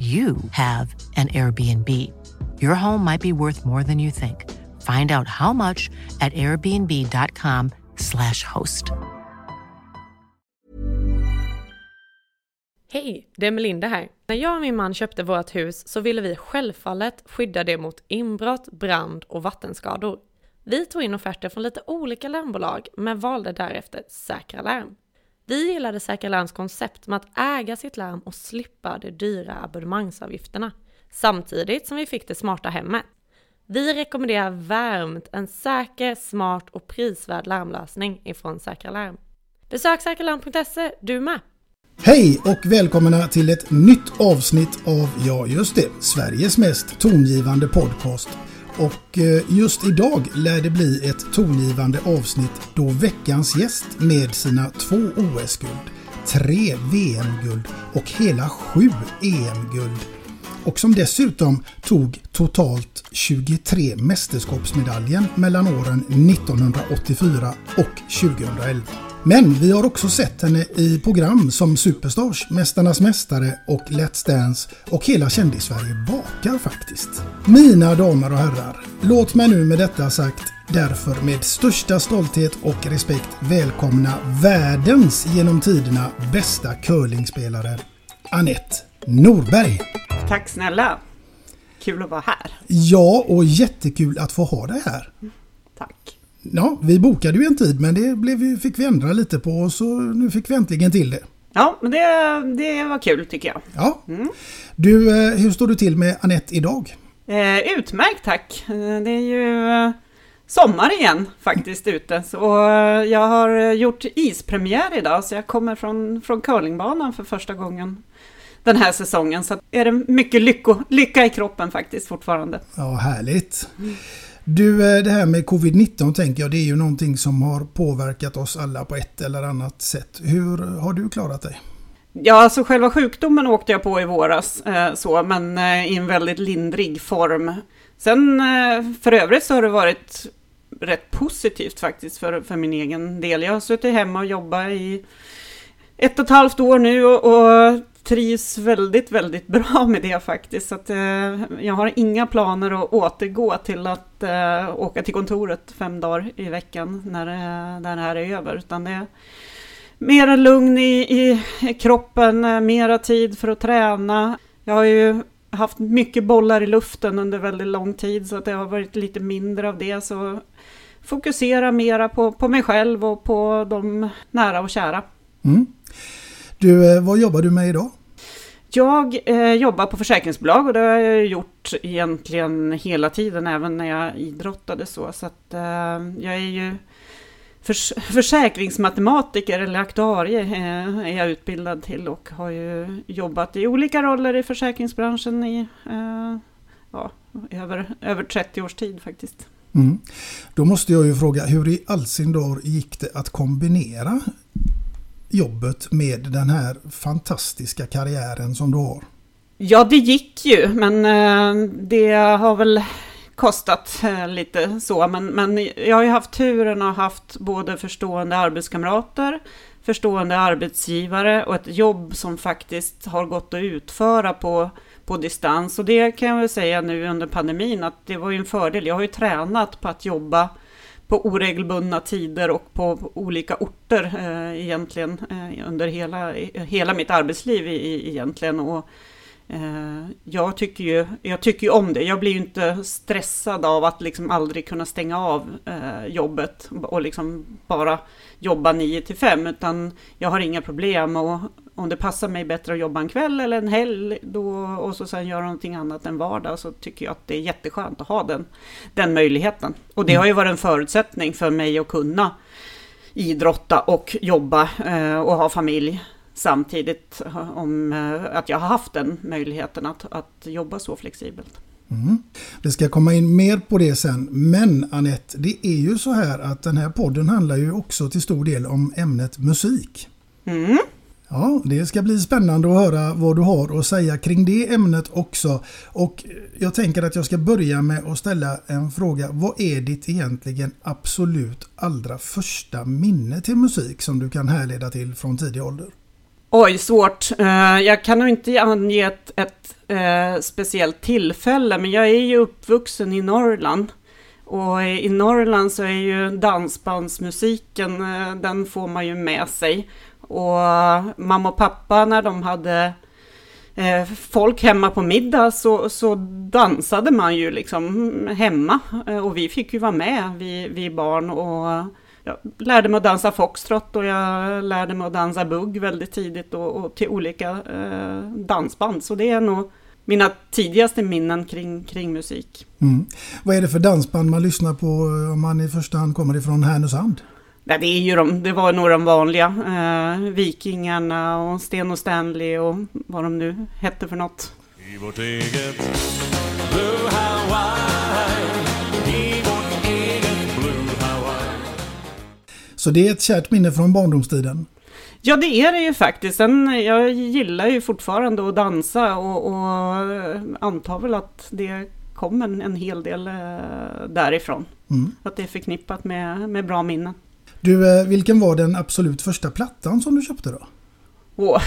you have an Airbnb. Your home might be worth more than you think. Find out how much at airbnb.com/slash host. Hej, det är Melinda här. När jag och min man köpte vårt hus så ville vi självfallet skydda det mot inbrott, brand och vattenskador. Vi tog in offerter från lite olika larmbolag men valde därefter Säkra Larm. Vi gillade Säkra Larms koncept med att äga sitt larm och slippa de dyra abonnemangsavgifterna, samtidigt som vi fick det smarta hemmet. Vi rekommenderar varmt en säker, smart och prisvärd larmlösning ifrån Säkra Larm. Besök säkralarm.se du med! Hej och välkomna till ett nytt avsnitt av, ja just det, Sveriges mest tongivande podcast. Och eh, just idag lär det bli ett tongivande avsnitt då veckans gäst med sina två OS-guld, tre VM-guld och hela sju EM-guld och som dessutom tog totalt 23 mästerskapsmedaljer mellan åren 1984 och 2011. Men vi har också sett henne i program som Superstars, Mästarnas Mästare och Let's Dance och hela Kändis-Sverige bakar faktiskt. Mina damer och herrar, låt mig nu med detta sagt därför med största stolthet och respekt välkomna världens genom tiderna bästa curlingspelare, Anette Norberg. Tack snälla! Kul att vara här. Ja, och jättekul att få ha dig här. Tack. Ja, vi bokade ju en tid men det blev, fick vi ändra lite på och så nu fick vi äntligen till det. Ja, men det, det var kul tycker jag. Ja. Du, eh, hur står du till med Anette idag? Eh, utmärkt tack! Eh, Det är ju eh, sommar igen faktiskt ute. Eh, jag har gjort ispremiär idag så jag kommer från, från curlingbanan för första gången den här säsongen. Så är det mycket lycko, lycka i kroppen faktiskt fortfarande. Ja, härligt. Du, eh, det här med covid-19 tänker jag, det är ju någonting som har påverkat oss alla på ett eller annat sätt. Hur har du klarat dig? Ja, alltså själva sjukdomen åkte jag på i våras, eh, så, men eh, i en väldigt lindrig form. Sen för övrigt så har det varit rätt positivt faktiskt för, för min egen del. Jag har suttit hemma och jobbat i ett och ett halvt år nu och, och trivs väldigt, väldigt bra med det faktiskt. Så att, eh, jag har inga planer att återgå till att eh, åka till kontoret fem dagar i veckan när, eh, när det här är över. Utan det är mera lugn i, i kroppen, eh, mera tid för att träna. Jag har ju haft mycket bollar i luften under väldigt lång tid så att det har varit lite mindre av det. Så fokusera mera på, på mig själv och på de nära och kära. Mm. Du, eh, vad jobbar du med idag? Jag eh, jobbar på försäkringsbolag och det har jag gjort egentligen hela tiden, även när jag idrottade så. Så att, eh, jag är ju förs försäkringsmatematiker eller aktuarie eh, är jag utbildad till och har ju jobbat i olika roller i försäkringsbranschen i eh, ja, över, över 30 års tid faktiskt. Mm. Då måste jag ju fråga, hur i all sin dar gick det att kombinera jobbet med den här fantastiska karriären som du har? Ja, det gick ju, men eh, det har väl kostat eh, lite så. Men, men jag har ju haft turen att ha haft både förstående arbetskamrater, förstående arbetsgivare och ett jobb som faktiskt har gått att utföra på, på distans. Och det kan jag väl säga nu under pandemin att det var ju en fördel. Jag har ju tränat på att jobba på oregelbundna tider och på olika orter eh, egentligen eh, under hela, hela mitt arbetsliv i, egentligen. Och, eh, jag, tycker ju, jag tycker ju om det. Jag blir ju inte stressad av att liksom aldrig kunna stänga av eh, jobbet och liksom bara jobba 9 till 5 utan jag har inga problem och om det passar mig bättre att jobba en kväll eller en helg då, och så sen göra någonting annat än vardag så tycker jag att det är jätteskönt att ha den, den möjligheten. Och det har ju varit en förutsättning för mig att kunna idrotta och jobba eh, och ha familj samtidigt om eh, att jag har haft den möjligheten att, att jobba så flexibelt. Mm. Det ska komma in mer på det sen. Men Annette, det är ju så här att den här podden handlar ju också till stor del om ämnet musik. Mm. Ja, det ska bli spännande att höra vad du har att säga kring det ämnet också. Och jag tänker att jag ska börja med att ställa en fråga. Vad är ditt egentligen absolut allra första minne till musik som du kan härleda till från tidig ålder? Oj, svårt. Eh, jag kan nog inte ange ett, ett eh, speciellt tillfälle, men jag är ju uppvuxen i Norrland. Och i Norrland så är ju dansbandsmusiken, eh, den får man ju med sig. Och mamma och pappa när de hade eh, folk hemma på middag så, så dansade man ju liksom hemma. Eh, och vi fick ju vara med, vi, vi barn. Och jag lärde mig att dansa foxtrot och jag lärde mig att dansa bugg väldigt tidigt och, och till olika eh, dansband. Så det är nog mina tidigaste minnen kring, kring musik. Mm. Vad är det för dansband man lyssnar på eh, om man i första hand kommer ifrån Härnösand? Nej, det, är ju de, det var nog de vanliga. Eh, Vikingarna och Sten och Stanley och vad de nu hette för något. I vårt eget Blue Hawaii I vårt eget Blue Hawaii Så det är ett kärt minne från barndomstiden? Ja, det är det ju faktiskt. Sen, jag gillar ju fortfarande att dansa och, och antar väl att det kom en, en hel del eh, därifrån. Mm. Att det är förknippat med, med bra minnen. Du, eh, vilken var den absolut första plattan som du köpte då? Oh,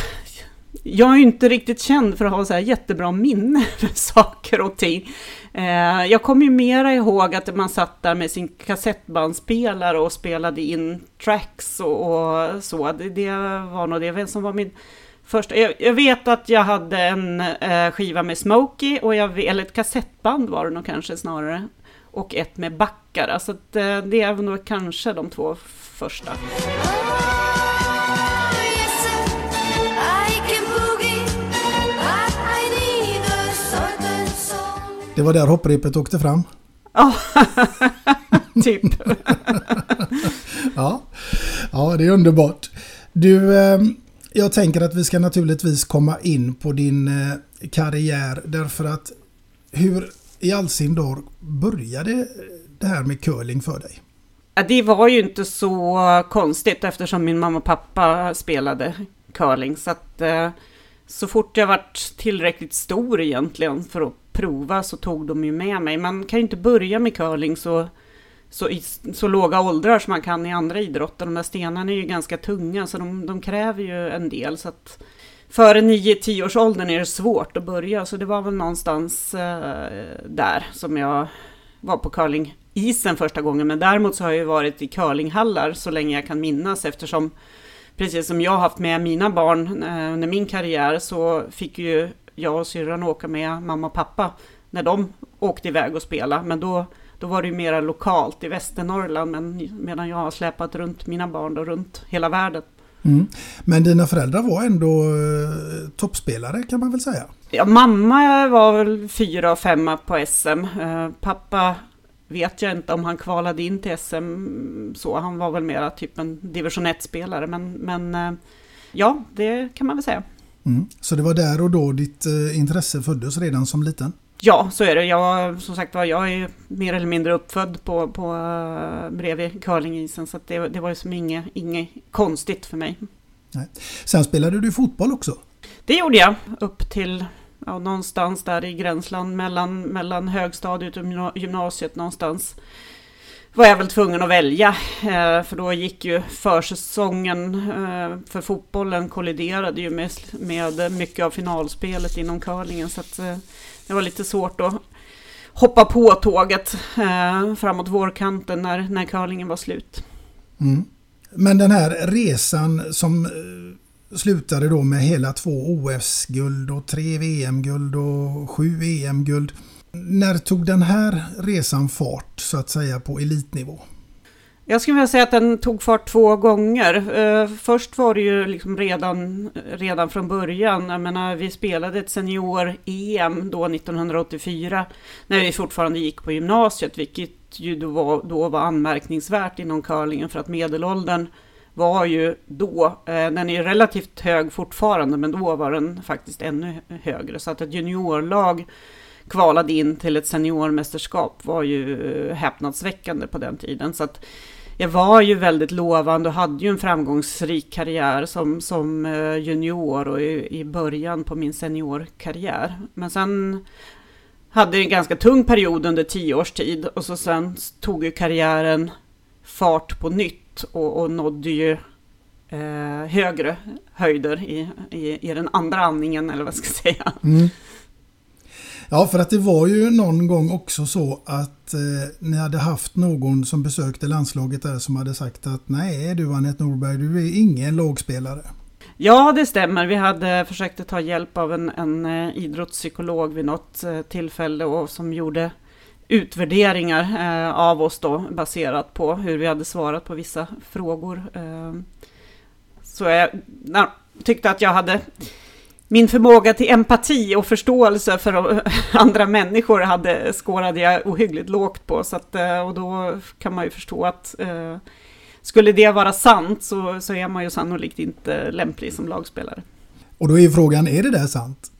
jag är ju inte riktigt känd för att ha så här jättebra minne med saker och ting. Eh, jag kommer ju mera ihåg att man satt där med sin kassettbandspelare och spelade in tracks och, och så. Det, det, var nog det som var min första. Jag, jag vet att jag hade en eh, skiva med Smokey, och jag, eller ett kassettband var det nog kanske snarare. Och ett med backar. Alltså att, eh, det är nog kanske de två första. Det var där hopprepet åkte fram? Ja, typ. ja. ja, det är underbart. Du, eh, jag tänker att vi ska naturligtvis komma in på din eh, karriär därför att hur i all sin dag började det här med curling för dig? Det var ju inte så konstigt eftersom min mamma och pappa spelade curling. Så att eh, så fort jag varit tillräckligt stor egentligen för att prova så tog de ju med mig. Man kan ju inte börja med curling så, så i så låga åldrar som man kan i andra idrotter. De där stenarna är ju ganska tunga så de, de kräver ju en del. Så att före 9-10 års åldern är det svårt att börja. Så det var väl någonstans eh, där som jag var på curling curlingisen första gången. Men däremot så har jag ju varit i curlinghallar så länge jag kan minnas eftersom precis som jag har haft med mina barn eh, under min karriär så fick ju jag och syrran åka med mamma och pappa när de åkte iväg och spela. Men då, då var det ju mera lokalt i Västernorrland men medan jag har släpat runt mina barn då runt hela världen. Mm. Men dina föräldrar var ändå eh, toppspelare kan man väl säga? Ja, mamma var väl fyra och femma på SM. Eh, pappa vet jag inte om han kvalade in till SM så. Han var väl mera typ en division 1-spelare. Men, men eh, ja, det kan man väl säga. Mm. Så det var där och då ditt eh, intresse föddes redan som liten? Ja, så är det. Jag, som sagt var, jag är mer eller mindre uppfödd på, på uh, bredvid curlingisen. Så det, det var ju som inget, inget konstigt för mig. Nej. Sen spelade du fotboll också? Det gjorde jag upp till ja, någonstans där i gränsland mellan, mellan högstadiet och gymnasiet någonstans. Var jag väl tvungen att välja, eh, för då gick ju försäsongen eh, för fotbollen kolliderade ju med, med mycket av finalspelet inom curlingen. Så att, eh, det var lite svårt att hoppa på tåget eh, framåt vårkanten när, när curlingen var slut. Mm. Men den här resan som eh, slutade då med hela två OS-guld och tre VM-guld och sju EM-guld. När tog den här resan fart så att säga på elitnivå? Jag skulle vilja säga att den tog fart två gånger. Eh, först var det ju liksom redan, redan från början. Jag menar, vi spelade ett senior-EM då 1984 när vi fortfarande gick på gymnasiet, vilket ju då var, då var anmärkningsvärt inom curlingen för att medelåldern var ju då, eh, den är relativt hög fortfarande, men då var den faktiskt ännu högre. Så att ett juniorlag kvalade in till ett seniormästerskap var ju eh, häpnadsväckande på den tiden. Så att jag var ju väldigt lovande och hade ju en framgångsrik karriär som, som eh, junior och i, i början på min seniorkarriär. Men sen hade jag en ganska tung period under tio års tid och så sen tog ju karriären fart på nytt och, och nådde ju eh, högre höjder i, i, i, den andra andningen eller vad ska jag säga. Mm. Ja, för att det var ju någon gång också så att eh, ni hade haft någon som besökte landslaget där som hade sagt att nej du Anette Norberg, du är ingen lågspelare. Ja, det stämmer. Vi hade försökt ta hjälp av en, en eh, idrottspsykolog vid något eh, tillfälle och som gjorde utvärderingar eh, av oss då baserat på hur vi hade svarat på vissa frågor. Eh, så jag na, tyckte att jag hade min förmåga till empati och förståelse för andra människor hade skårade jag ohyggligt lågt på. Så att, eh, och då kan man ju förstå att eh, skulle det vara sant så, så är man ju sannolikt inte lämplig som lagspelare. Och då är frågan, är det där sant?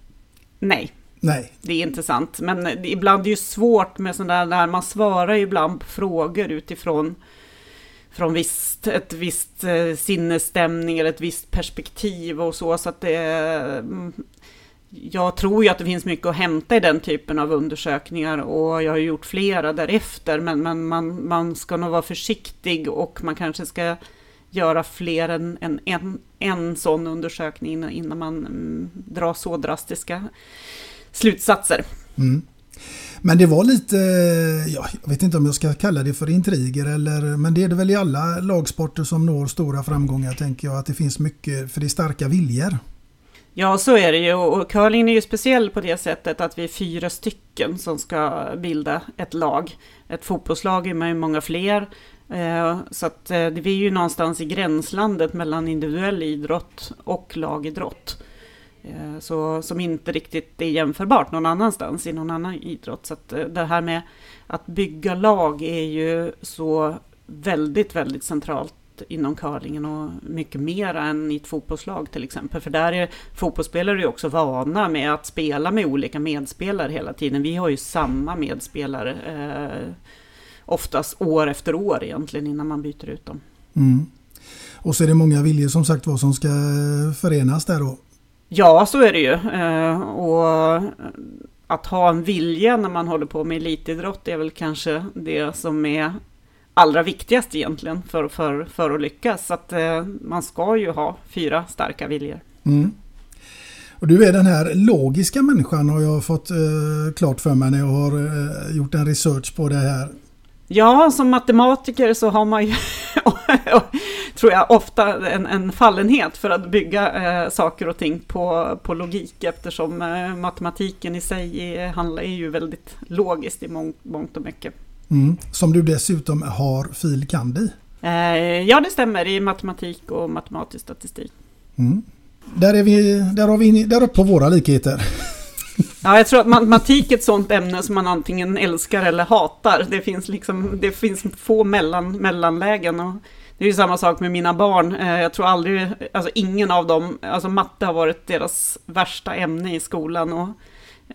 Nej. Nej. Det är inte sant. Men ibland är det ju svårt med sådana där, man svarar ju ibland på frågor utifrån från visst, ett visst eh, sinnesstämning eller ett visst perspektiv och så. Så att det, mm, jag tror ju att det finns mycket att hämta i den typen av undersökningar och jag har gjort flera därefter. Men, men man, man ska nog vara försiktig och man kanske ska göra fler än en, en, en sån undersökning innan, man mm, drar så drastiska slutsatser. Mm. Men det var lite, ja, jag vet inte om jag ska kalla det för intriger eller, men det är det väl i alla lagsporter som når stora framgångar tänker jag, att det finns mycket, för det är starka viljor. Ja, så är det ju och curling är ju speciell på det sättet att vi är fyra stycken som ska bilda ett lag. Ett fotbollslag är man ju många fler, eh, så att eh, vi är ju någonstans i gränslandet mellan individuell idrott och lagidrott. Eh, så, som inte riktigt är jämförbart någon annanstans i någon annan idrott. Så att eh, det här med att bygga lag är ju så väldigt, väldigt centralt inom curlingen och mycket mer än i ett fotbollslag till exempel. För där är fotbollsspelare ju också vana med att spela med olika medspelare hela tiden. Vi har ju samma medspelare eh, oftast år efter år egentligen innan man byter ut dem. Mm. Och så är det många viljor som sagt vad som ska förenas där då. Ja, så är det ju. Eh, och att ha en vilja när man håller på med elitidrott är väl kanske det som är allra viktigast egentligen för, för, för att lyckas. Så att eh, man ska ju ha fyra starka viljor. Mm. Och du är den här logiska människan har jag fått eh, klart för mig när jag har eh, gjort en research på det här. Ja, som matematiker så har man ju, tror jag, ofta en, en fallenhet för att bygga eh, saker och ting på, på logik eftersom eh, matematiken i sig är, handlar ju väldigt logiskt i mång, mångt och mycket. Mm. Som du dessutom har fil. kand. i? Eh, ja, det stämmer i matematik och matematisk statistik. Mm. Där, är vi, där har vi där uppe på våra likheter. Ja, jag tror att matematik är ett sånt ämne som man antingen älskar eller hatar. Det finns, liksom, det finns få mellan, mellanlägen. Och det är ju samma sak med mina barn. Eh, jag tror aldrig, alltså ingen av dem, alltså matte har varit deras värsta ämne i skolan. Och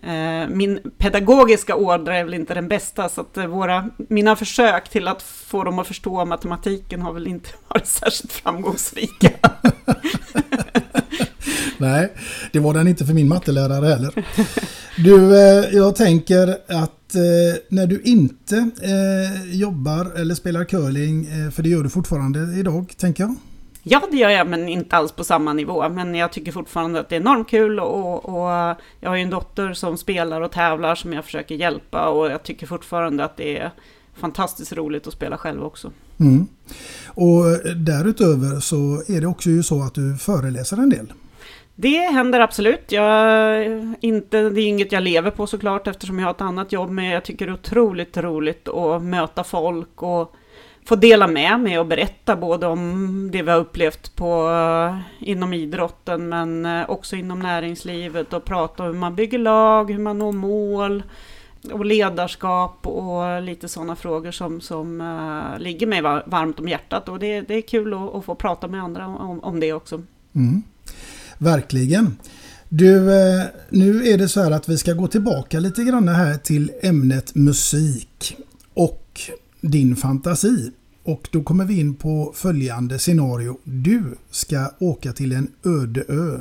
eh, min pedagogiska ådra är väl inte den bästa, så att eh, våra, mina försök till att få dem att förstå matematiken har väl inte varit särskilt framgångsrika. Nej, det var den inte för min mattelärare heller. Du, eh, jag tänker att när du inte jobbar eller spelar curling, för det gör du fortfarande idag, tänker jag. Ja, det gör jag, men inte alls på samma nivå. Men jag tycker fortfarande att det är enormt kul och, och jag har ju en dotter som spelar och tävlar som jag försöker hjälpa och jag tycker fortfarande att det är fantastiskt roligt att spela själv också. Mm. Och därutöver så är det också ju så att du föreläser en del. Det händer absolut. Jag, inte, det är inget jag lever på såklart eftersom jag har ett annat jobb, men jag tycker det är otroligt roligt att möta folk och få dela med mig och berätta både om det vi har upplevt på, inom idrotten men eh, också inom näringslivet och prata om hur man bygger lag, hur man når mål och ledarskap och lite sådana frågor som, som uh, ligger mig varmt om hjärtat och det, det är kul att, att, få prata med andra om, om det också. Mm. Verkligen. Du, eh, nu är det så här att vi ska gå tillbaka lite grann här till ämnet musik och din fantasi. Och då kommer vi in på följande scenario. Du ska åka till en öde ö.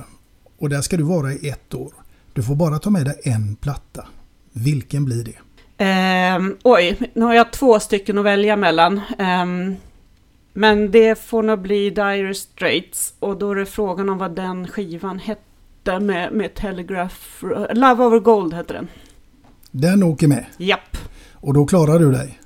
Och där ska du vara i ett år. Du får bara ta med dig en platta. Vilken blir det? Um, oj, nu har jag två stycken att välja mellan. Um, men det får nog bli Dire Straits. Och då är det frågan om vad den skivan hette med, med Telegraph... Love over Gold heter den. Den åker med? Japp. Och då klarar du dig?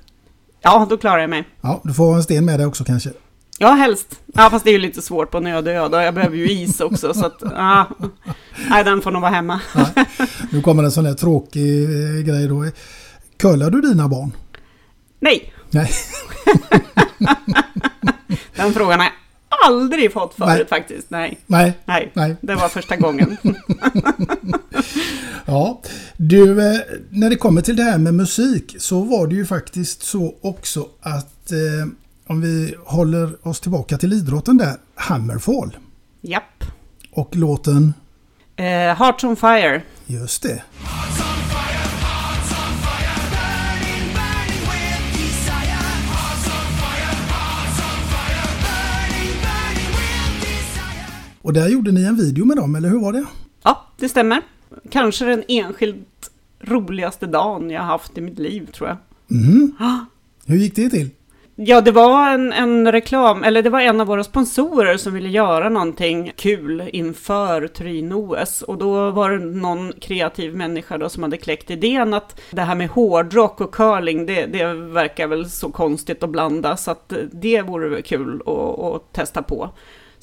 Ja, då klarar jag mig. Ja, du får ha en sten med dig också kanske. Ja, helst. Ja, fast det är ju lite svårt på ö. Jag behöver ju is också, så att... Ja. Nej, den får nog vara hemma. Ja. Nu kommer en sån här tråkig eh, grej då. Curlar du dina barn? Nej. Nej. den frågan har jag aldrig fått förut Nej. faktiskt. Nej. Nej. Nej. Nej. Det var första gången. ja, du, eh, när det kommer till det här med musik så var det ju faktiskt så också att eh, om vi håller oss tillbaka till idrotten där, Hammerfall. Japp. Och låten? Eh, Hearts on Fire. Just det. Och där gjorde ni en video med dem, eller hur var det? Ja, det stämmer. Kanske den enskilt roligaste dagen jag haft i mitt liv, tror jag. Mm. Hur gick det till? Ja, det var en, en, reklam, eller det var en av våra sponsorer som ville göra någonting kul inför Turin-OS. Och då var det någon kreativ människa då som hade kläckt idén att det här med hårdrock och curling, det, det verkar väl så konstigt att blanda, så att det vore väl kul att, att testa på.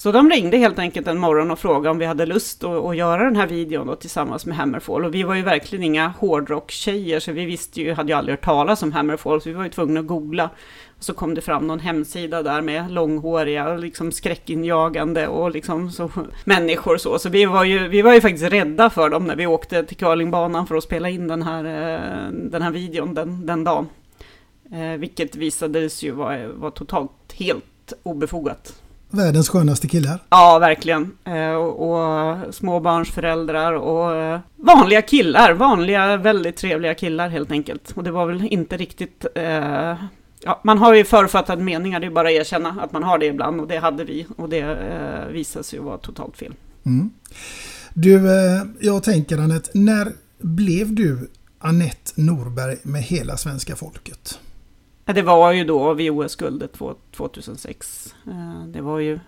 Så de ringde helt enkelt en morgon och frågade om vi hade lust att, att göra den här videon då, tillsammans med Hammerfall. Och vi var ju verkligen inga hårdrocktjejer, så vi visste ju, hade ju aldrig hört talas om Hammerfall, så vi var ju tvungna att googla. Och så kom det fram någon hemsida där med långhåriga, liksom skräckinjagande och liksom så, människor så. Så vi var, ju, vi var ju faktiskt rädda för dem när vi åkte till curlingbanan för att spela in den här, eh, den här videon den, den dagen. Eh, vilket visade sig ju vara var totalt helt obefogat världens skönaste killar. Ja, verkligen. Eh, och, och småbarnsföräldrar och eh, vanliga killar. Vanliga, väldigt trevliga killar helt enkelt. Och det var väl inte riktigt... Eh, ja, man har ju förutfattade meningar, det är bara att erkänna att man har det ibland. Och det hade vi. Och det eh, visade sig vara totalt fel. Mm. Du, eh, jag tänker Anette, när blev du Anette Norberg med hela svenska folket? Det var ju då vid OS-guldet 2006. Eh, det var ju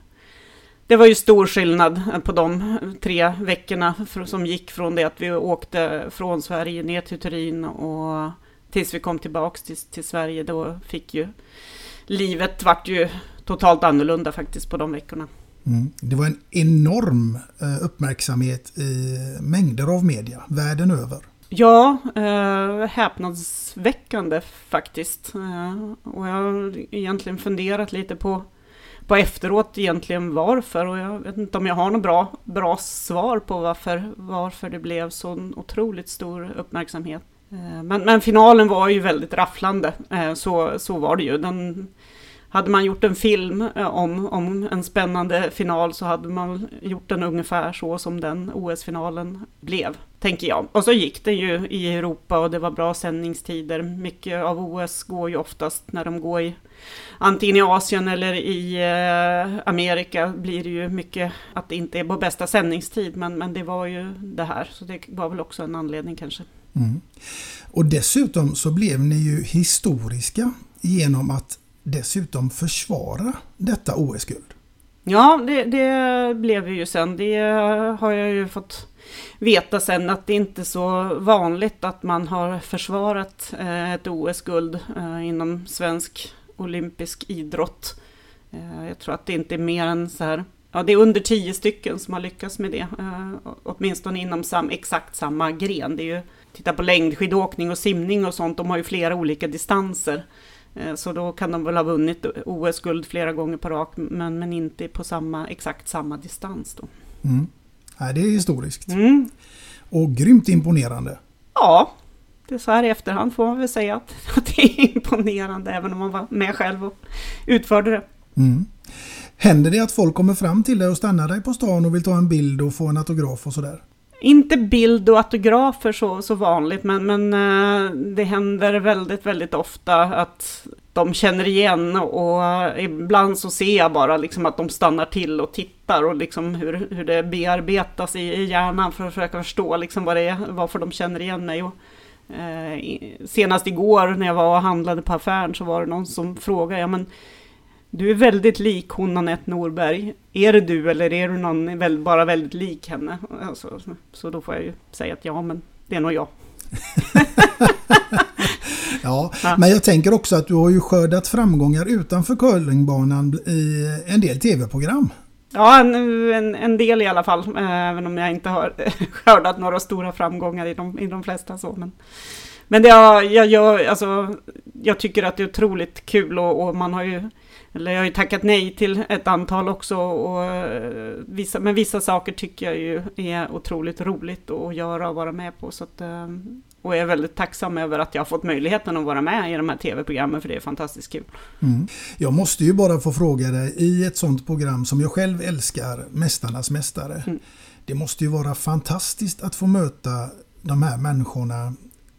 det var ju stor skillnad eh, på de tre veckorna som gick från det att vi åkte från Sverige ner till Turin och tills vi kom tillbaks till, till Sverige. Då fick ju livet vart ju totalt annorlunda faktiskt på de veckorna. Mm. Det var en enorm eh, uppmärksamhet i mängder av media världen över. Ja, eh, häpnadsväckande faktiskt. Eh, och jag har egentligen funderat lite på, på efteråt egentligen varför och jag vet inte om jag har något bra, bra svar på varför, varför det blev så otroligt stor uppmärksamhet. Eh, men, men finalen var ju väldigt rafflande, eh, så, så var det ju. Den, hade man gjort en film eh, om, om en spännande final så hade man gjort den ungefär så som den OS-finalen blev, tänker jag. Och så gick den ju i Europa och det var bra sändningstider. Mycket av OS går ju oftast när de går i antingen i Asien eller i eh, Amerika blir det ju mycket att det inte är på bästa sändningstid, men, men det var ju det här, så det var väl också en anledning kanske. Mm. Och dessutom så blev ni ju historiska genom att dessutom försvara detta OS-guld. Ja, det, det blev ju sen. Det har jag ju fått veta sen att det inte är så vanligt att man har försvarat eh, ett OS-guld eh, inom svensk olympisk idrott. Eh, jag tror att det inte är mer än så här, ja det är under tio stycken som har lyckats med det. Åtminstone inom sam, exakt samma gren. Det är ju, titta på längdskidåkning och simning och sånt, de har ju flera olika distanser. Så då kan de väl ha vunnit OS-guld flera gånger på rak, men, men inte på samma, exakt samma distans. Då. Mm. Nej, det är historiskt. Mm. Och grymt imponerande. Ja, det är så här i efterhand får man väl säga att, att det är imponerande, även om man var med själv och utförde det. Mm. Händer det att folk kommer fram till dig och stannar dig på stan och vill ta en bild och få en autograf och sådär? Inte bild och autografer så, så vanligt, men, men eh, det händer väldigt, väldigt ofta att de känner igen och ibland så ser jag bara liksom att de stannar till och tittar och liksom hur, hur det bearbetas i, i hjärnan för att försöka förstå liksom vad det är, varför de känner igen mig. Och, eh, senast igår när jag var och handlade på affären så var det någon som frågade, ja men du är väldigt lik hon Anette Norberg. Är det du eller är du någon bara väldigt lik henne? Alltså, så då får jag ju säga att ja, men det är nog jag. ja, ja, men jag tänker också att du har ju skördat framgångar utanför curlingbanan i en del tv-program. Ja, en, en, en, del i alla fall, även om jag inte har skördat några stora framgångar i de, i de flesta. Så, men men det, jag, jag, alltså, jag tycker att det är otroligt kul och, och man har ju eller jag har ju tackat nej till ett antal också. Och eh, vissa, men vissa saker tycker jag ju är otroligt roligt att göra och vara med på. Så att, eh, och jag är väldigt tacksam över att jag har fått möjligheten att vara med i de här tv-programmen, för det är fantastiskt kul. Mm. Jag måste ju bara få fråga dig, i ett sånt program som jag själv älskar, Mästarnas Mästare. Mm. Det måste ju vara fantastiskt att få möta de här människorna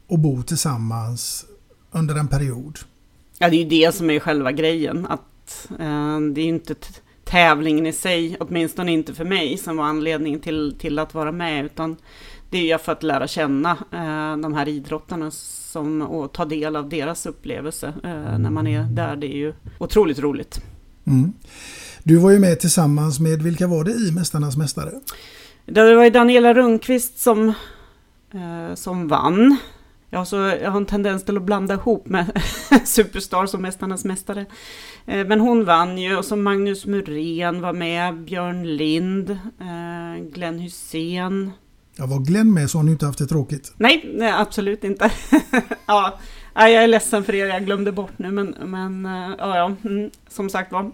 och bo tillsammans under en period. Ja, det är ju det som är själva grejen. Att Eh, det är ju inte tävlingen i sig, åtminstone inte för mig, som var anledningen till, till att vara med, utan det är ju för att lära känna eh, de här idrottarna som, och ta del av deras upplevelse eh, när man är där. Det är ju otroligt roligt. Mm. Du var ju med tillsammans med, vilka var det i Mästarnas Mästare? Det var ju Daniela Rundqvist som, som vann. Ja, så jag har en tendens till att blanda ihop med Superstars och Mästarnas Mästare. Eh, men hon vann ju och så Magnus Muren var med, Björn Lind, eh, Glenn Hussein. Ja, var Glenn med så har ni inte haft det tråkigt? Nej, nej absolut inte. ja, jag är ledsen för er, jag glömde bort nu, men, men eh, ja, ja, mm, som sagt var.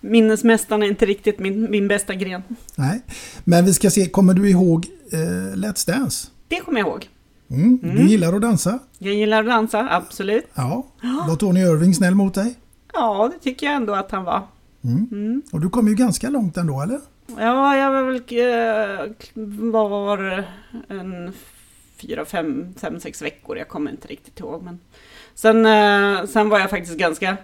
Minnesmästarna är inte riktigt min, min bästa gren. Nej, men vi ska se, kommer du ihåg eh, Let's Dance? Det kommer jag ihåg. Mm. Du mm. gillar att dansa? Jag gillar att dansa, absolut. Ja. Var Tony Irving snäll mot dig? Ja, det tycker jag ändå att han var. Mm. Mm. Och du kom ju ganska långt ändå, eller? Ja, jag var väl eh, var en fyra, fem, fem, sex veckor. Jag kommer inte riktigt ihåg. Men sen, eh, sen var jag faktiskt ganska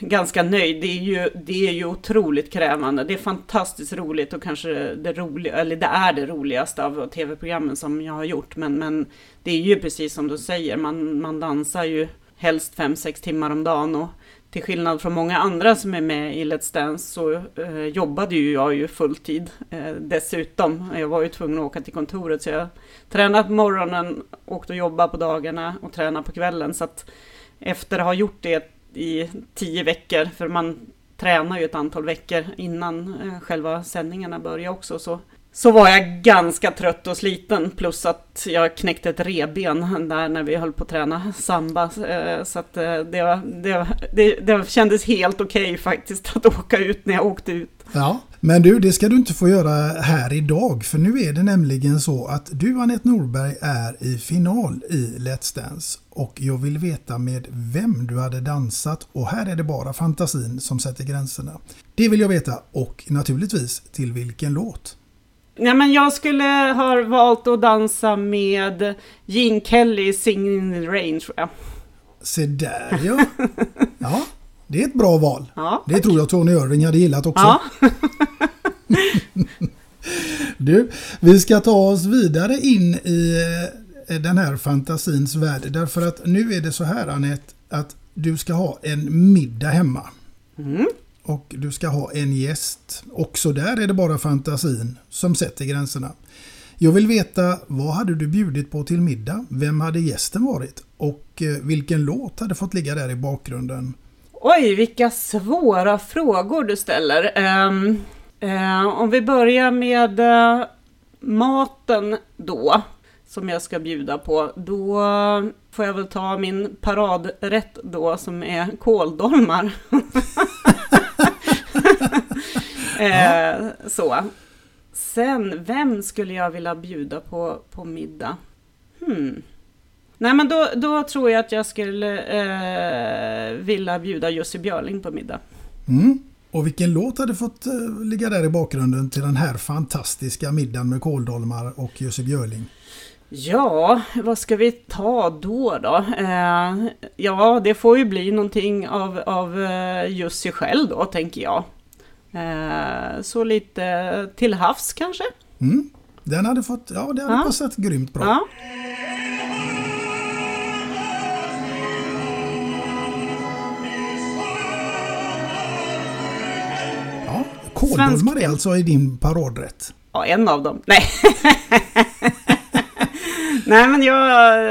ganska nöjd. Det är, ju, det är ju otroligt krävande. Det är fantastiskt roligt och kanske det roliga, eller det är det roligaste av tv-programmen som jag har gjort. Men, men det är ju precis som du säger, man, man dansar ju helst 5-6 timmar om dagen och till skillnad från många andra som är med i Let's Dance så eh, jobbade ju jag ju fulltid eh, dessutom. Jag var ju tvungen att åka till kontoret så jag tränade på morgonen, åkte och jobbade på dagarna och tränade på kvällen. Så att efter att ha gjort det i tio veckor, för man tränar ju ett antal veckor innan eh, själva sändningarna börjar också, så, så var jag ganska trött och sliten plus att jag knäckte ett reben där när vi höll på att träna samba. Eh, så att eh, det, det, det, det kändes helt okej okay faktiskt att åka ut när jag åkte ut. Ja, men du, det ska du inte få göra här idag för nu är det nämligen så att du Anette Norberg är i final i Let's Dance och jag vill veta med vem du hade dansat och här är det bara fantasin som sätter gränserna. Det vill jag veta och naturligtvis till vilken låt. Nej, men jag skulle ha valt att dansa med Gene Kelly, Singing in the Rain tror jag. Se där ja. Ja, det är ett bra val. Ja, det tror jag Tony Irving hade gillat också. Ja. du, vi ska ta oss vidare in i eh, den här fantasins värld. Därför att nu är det så här Anette, att du ska ha en middag hemma. Mm. Och du ska ha en gäst. Också där är det bara fantasin som sätter gränserna. Jag vill veta vad hade du bjudit på till middag? Vem hade gästen varit? Och eh, vilken låt hade fått ligga där i bakgrunden? Oj, vilka svåra frågor du ställer. Um, um, om vi börjar med uh, maten då, som jag ska bjuda på, då får jag väl ta min paradrätt då som är kåldolmar. uh, så. Sen, vem skulle jag vilja bjuda på, på middag? Hmm. Nej men då, då tror jag att jag skulle eh, vilja bjuda Jussi Björling på middag. Mm. Och vilken låt hade fått eh, ligga där i bakgrunden till den här fantastiska middagen med kåldolmar och Jussi Björling? Ja, vad ska vi ta då då? Eh, ja, det får ju bli någonting av, av eh, Jussi själv då, tänker jag. Eh, så lite till havs kanske? Mm. Den hade fått, ja det hade ja. passat grymt bra. Ja. Kåldolmar är alltså i din paradrätt? Ja, en av dem. Nej. Nej, men jag,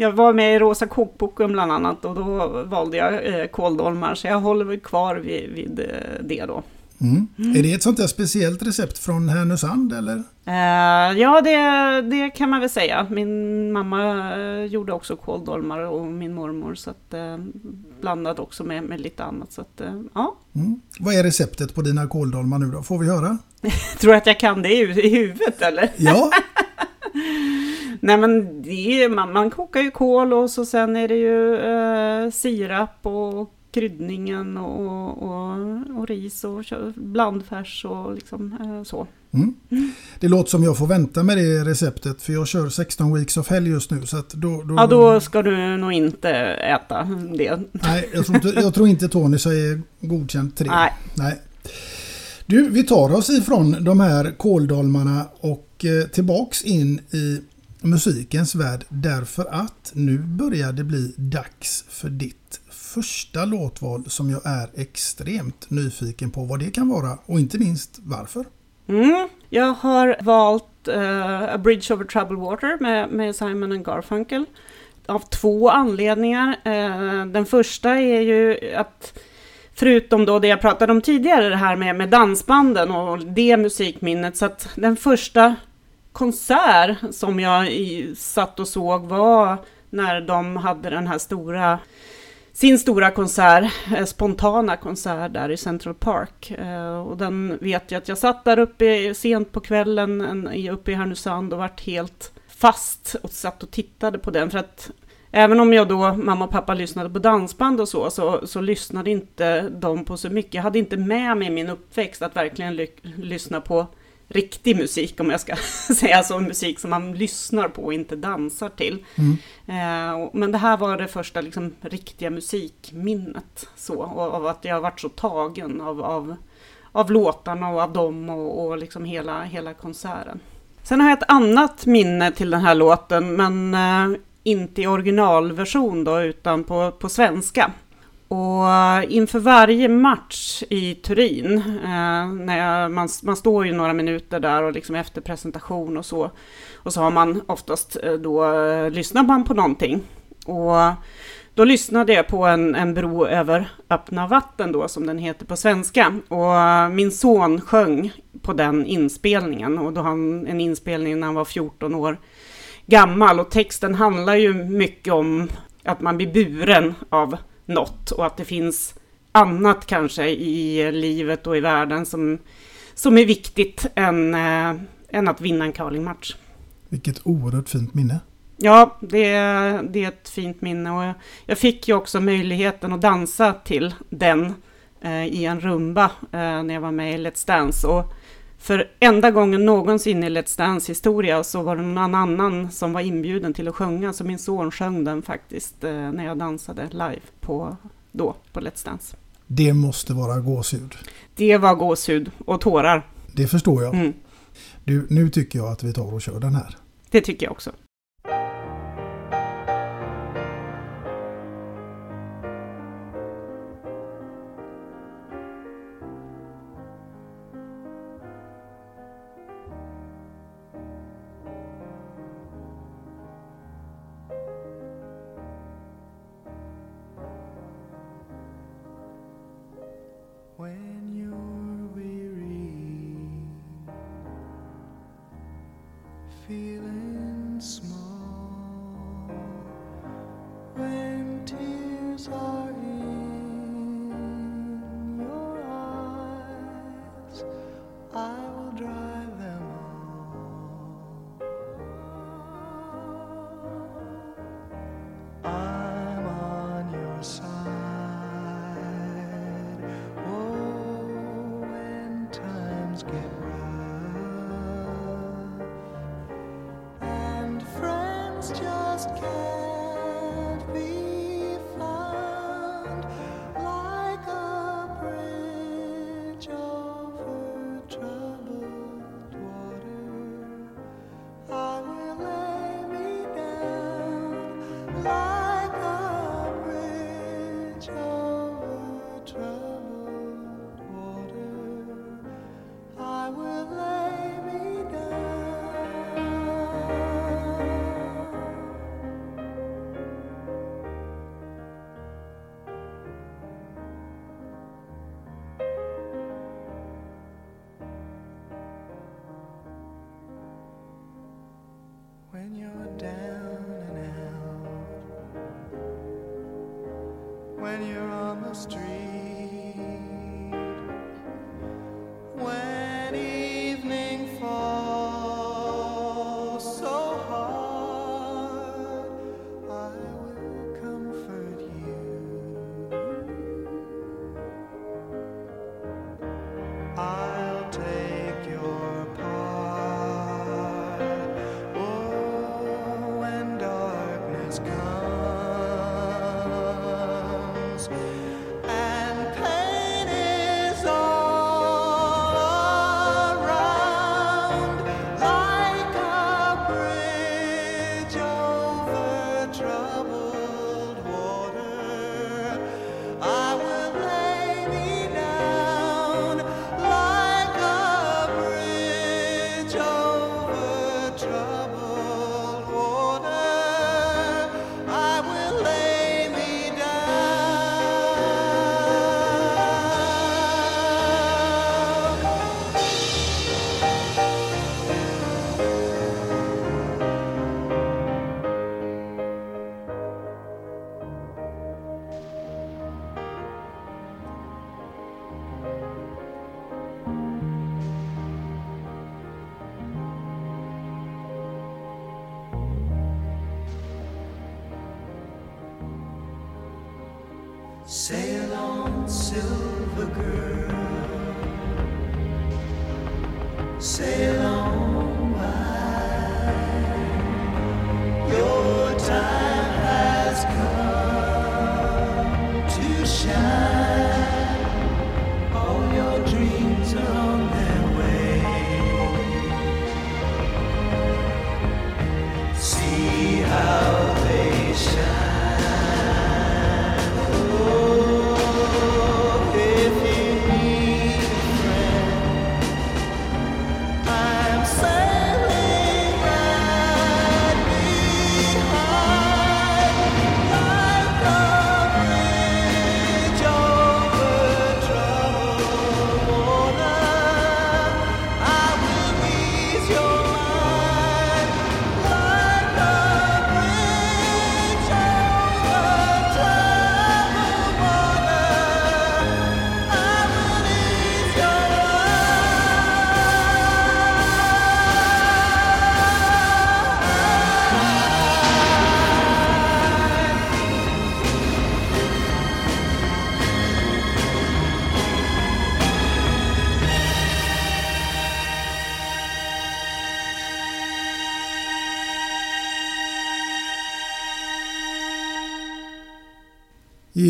jag var med i Rosa kokboken bland annat och då valde jag eh, kåldolmar. Så jag håller väl kvar vid, vid eh, det då. Mm. Mm. Är det ett sånt där speciellt recept från Härnösand eller? Uh, ja, det, det kan man väl säga. Min mamma uh, gjorde också kåldolmar och min mormor så att uh, blandat också med, med lite annat. Så att, ja. Mm. Vad är receptet på dina kåldolmar nu då? Får vi höra? Tror du att jag kan det i, i huvudet eller? Ja. Nej men det, man, man kokar ju kål och så sen är det ju sirap och kryddningen och, och, och ris och blandfärs och liksom eh, så. Mm. Mm. Det låter som jag får vänta med det receptet för jag kör 16 weeks of hell just nu. Så att då, då, ja, då ska du nog inte äta det. Nej, jag tror inte, jag tror inte Tony säger godkänt tre. Nej. Nej. Du, vi tar oss ifrån de här kåldolmarna och eh, tillbaks in i musikens värld därför att nu börjar det bli dags för ditt första låtval som jag är extremt nyfiken på vad det kan vara och inte minst varför. Mm. Jag har valt uh, A Bridge Over Troubled Water med, med Simon and Garfunkel av två anledningar. Uh, den första är ju att Förutom då det jag pratade om tidigare, det här med, med dansbanden och det musikminnet. Så att den första konsert som jag satt och såg var när de hade den här stora sin stora konsert, eh, spontana konsert där i Central Park. Eh, och den vet jag att jag satt där uppe sent på kvällen uppe i Härnösand och vart helt fast och satt och tittade på den. För att även om jag då, mamma och pappa lyssnade på dansband och så, så, så lyssnade inte de på så mycket. Jag hade inte med mig min uppväxt att verkligen ly lyssna på riktig musik, om jag ska säga så, musik som man lyssnar på och inte dansar till. Mm. Eh, men det här var det första liksom, riktiga musikminnet, så, och av att jag varit så tagen av, av, av låtarna och av dem och, och liksom hela, hela konserten. Sen har jag ett annat minne till den här låten, men eh, inte i originalversion då, utan på, på svenska. Och inför varje match i Turin, eh, när jag, man, man står ju några minuter där och liksom efter presentation och så, och så har man oftast eh, då, eh, lyssnar man på någonting. Och då lyssnade jag på en, en bro över öppna vatten då, som den heter på svenska. Och min son sjöng på den inspelningen. Och då han en inspelning när han var 14 år gammal. Och texten handlar ju mycket om att man blir buren av något. Och att det finns annat kanske i livet och i världen som, som är viktigt än, äh, än att vinna en curlingmatch. Vilket oerhört fint minne. Ja, det, det är ett fint minne och jag, jag, fick ju också möjligheten att dansa till den eh, i en rumba eh, när jag var med i Let's Dance. Och för enda gången någonsin i Let's Dance historia så var det någon annan som var inbjuden till att sjunga, så min son sjöng den faktiskt eh, när jag dansade live på, då, på Let's Dance. Det måste vara gåshud. Det var gåshud och tårar. Det förstår jag. Mm. Du, nu tycker jag att vi tar och kör den här. Det tycker jag också.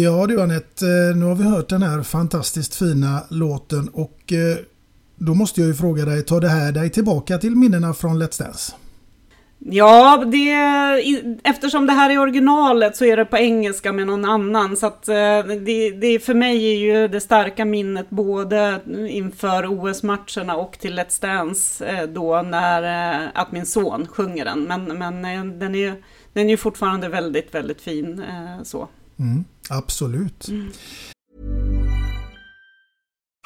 Ja du Anette, eh, nu har vi hört den här fantastiskt fina låten och eh, då måste jag ju fråga dig, tar det här dig tillbaka till minnena från Let's Dance? Ja, det, eftersom det här är originalet så är det på engelska med någon annan. Så att eh, det, det för mig är ju det starka minnet både inför OS-matcherna och till Let's Dance då när att min son sjunger den. Men, men den är ju den är fortfarande väldigt, väldigt fin så. Mm, absolut. Mm.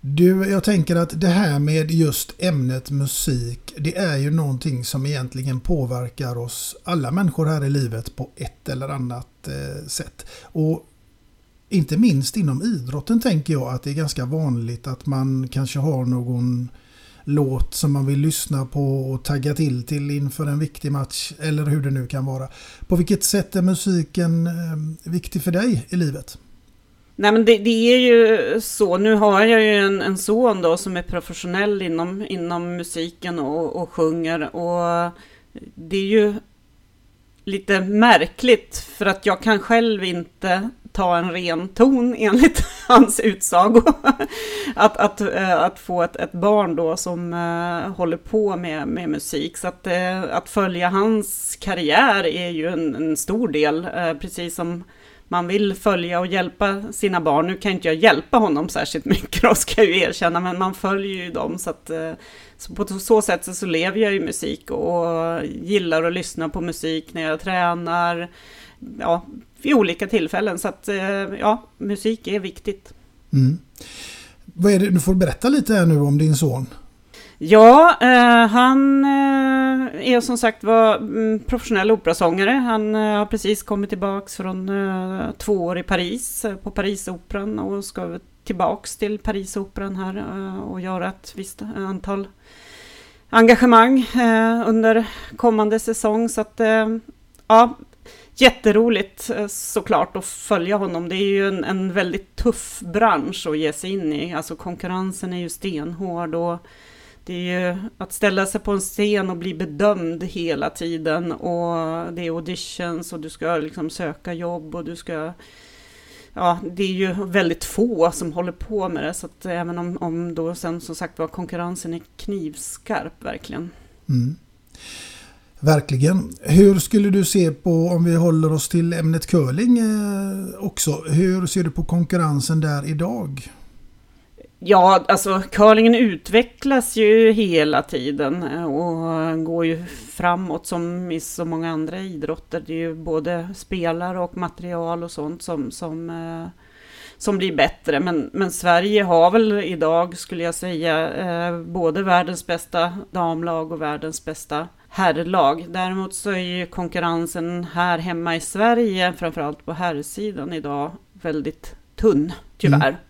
Du, jag tänker att det här med just ämnet musik, det är ju någonting som egentligen påverkar oss alla människor här i livet på ett eller annat eh, sätt. Och inte minst inom idrotten tänker jag att det är ganska vanligt att man kanske har någon låt som man vill lyssna på och tagga till till inför en viktig match eller hur det nu kan vara. På vilket sätt är musiken eh, viktig för dig i livet? Nej men det, det, är ju så, nu har jag ju en, en son då som är professionell inom, inom musiken och, och sjunger och det är ju lite märkligt för att jag kan själv inte ta en ren ton enligt hans utsago. att, att, eh, att få ett, ett barn då som eh, håller på med, med musik. Så att, eh, att följa hans karriär är ju en, en stor del, precis som man vill följa och hjälpa sina barn. Nu kan inte jag hjälpa honom särskilt mycket då, ska jag ju erkänna, men man följer ju dem. Så, att, eh, så på så sätt så lever jag ju musik och gillar att lyssna på musik när jag tränar, ja, vid olika tillfällen. Så att, eh, ja, musik är viktigt. Mm. Vad är det, du får berätta lite här nu om din son. Ja, eh, han eh, är som sagt var mm, professionell operasångare. Han eh, har precis kommit tillbaks från eh, två år i Paris eh, på Parisoperan och ska tillbaks till Parisoperan här eh, och göra ett visst antal engagemang eh, under kommande säsong. Så att eh, ja, jätteroligt eh, såklart att följa honom. Det är ju en, en väldigt tuff bransch att ge sig in i. Alltså konkurrensen är ju stenhård och det är ju att ställa sig på en scen och bli bedömd hela tiden och det är auditions och du ska liksom söka jobb och du ska ja, det är ju väldigt få som håller på med det, så att även om, om då sen som sagt var konkurrensen är knivskarp verkligen. Mm. Verkligen. Hur skulle du se på, om vi håller oss till ämnet curling eh, också, hur ser du på konkurrensen där idag? Ja, alltså curlingen utvecklas ju hela tiden eh, och går ju framåt som i så många andra idrotter. Det är ju både spelare och material och sånt som, som, eh, som blir bättre. Men, men Sverige har väl idag, skulle jag säga, eh, både världens bästa damlag och världens bästa herrlag. Däremot så är ju konkurrensen här hemma i Sverige, framförallt på herrsidan idag, väldigt tunn, tyvärr. Mm.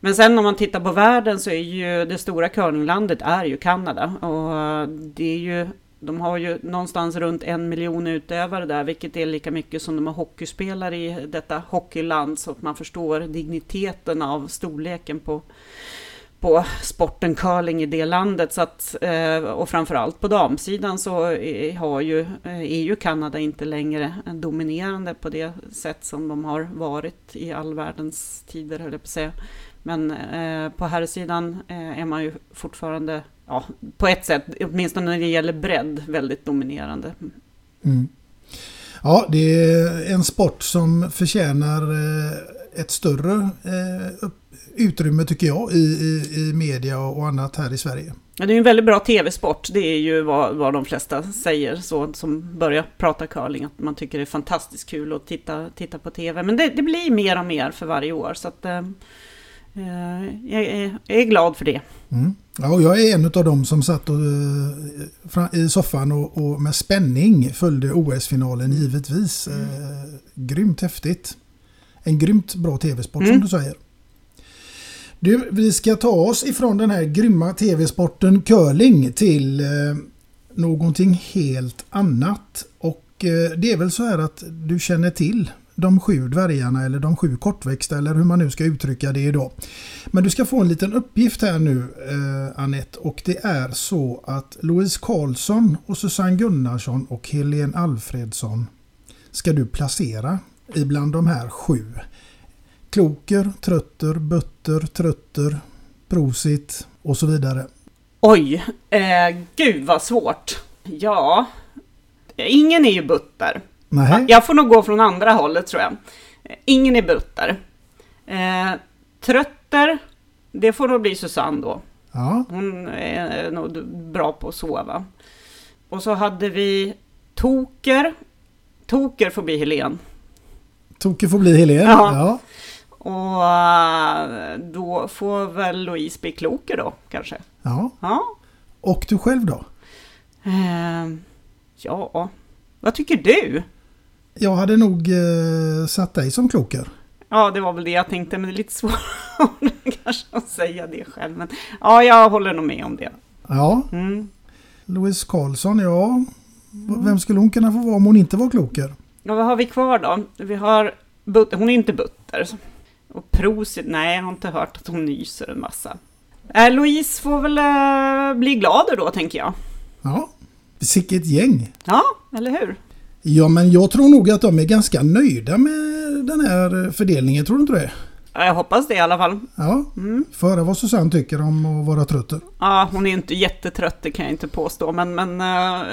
Men sen om man tittar på världen så är ju det stora curlinglandet är ju Kanada. Och det är ju, de har ju någonstans runt en miljon utövare där, vilket är lika mycket som de har hockeyspelare i detta hockeyland. Så att man förstår digniteten av storleken på, på sporten curling i det landet. Så att, eh, och framförallt på damsidan så har ju, eh, är ju Kanada inte längre dominerande på det sätt som de har varit i all världens tider, höll jag på att säga. Men eh, på här sidan eh, är man ju fortfarande, ja, på ett sätt, åtminstone när det gäller bredd, väldigt dominerande. Mm. Ja, det är en sport som förtjänar eh, ett större eh, utrymme tycker jag i, i, i media och annat här i Sverige. Ja, det är en väldigt bra tv-sport. Det är ju vad, vad de flesta säger så, som börjar prata curling. Att man tycker det är fantastiskt kul att titta, titta på tv. Men det, det blir mer och mer för varje år. Så att, eh, jag är, jag är glad för det. Mm. Ja, jag är en av dem som satt och, eh, i soffan och, och med spänning följde OS-finalen givetvis. Mm. Eh, grymt häftigt. En grymt bra tv-sport mm. som du säger. Du, vi ska ta oss ifrån den här grymma tv-sporten curling till eh, någonting helt annat. Och eh, det är väl så här att du känner till de sju dvärgarna eller de sju kortväxta eller hur man nu ska uttrycka det idag. Men du ska få en liten uppgift här nu eh, Annette och det är så att Louise Karlsson och Susanne Gunnarsson och Helene Alfredsson ska du placera ibland de här sju. Kloker, trötter, butter, trötter, prosit och så vidare. Oj, eh, gud vad svårt. Ja, ingen är ju butter. Nej. Jag får nog gå från andra hållet tror jag. Ingen är butter. Eh, trötter, det får nog bli Susanne då. Ja. Hon är nog bra på att sova. Och så hade vi Toker. Toker får bli Helen. Toker får bli Helen, ja. ja. Och eh, då får väl Louise bli Kloker då, kanske. Ja. ja. Och du själv då? Eh, ja, vad tycker du? Jag hade nog eh, satt dig som kloker. Ja, det var väl det jag tänkte, men det är lite svårt kanske att säga det själv. Men ja, jag håller nog med om det. Ja. Mm. Louise Karlsson, ja. Vem skulle hon kunna få vara om hon inte var kloker? Ja, vad har vi kvar då? Vi har but hon är inte butter. Och Prosit, nej, jag har inte hört att hon nyser en massa. Äh, Louise får väl äh, bli glad då, tänker jag. Ja, vilket gäng. Ja, eller hur? Ja, men jag tror nog att de är ganska nöjda med den här fördelningen. Tror du inte det? Jag hoppas det i alla fall. Ja, mm. få höra vad Susanne tycker om att vara trött. Ja, hon är inte jättetrött, det kan jag inte påstå. Men, men uh,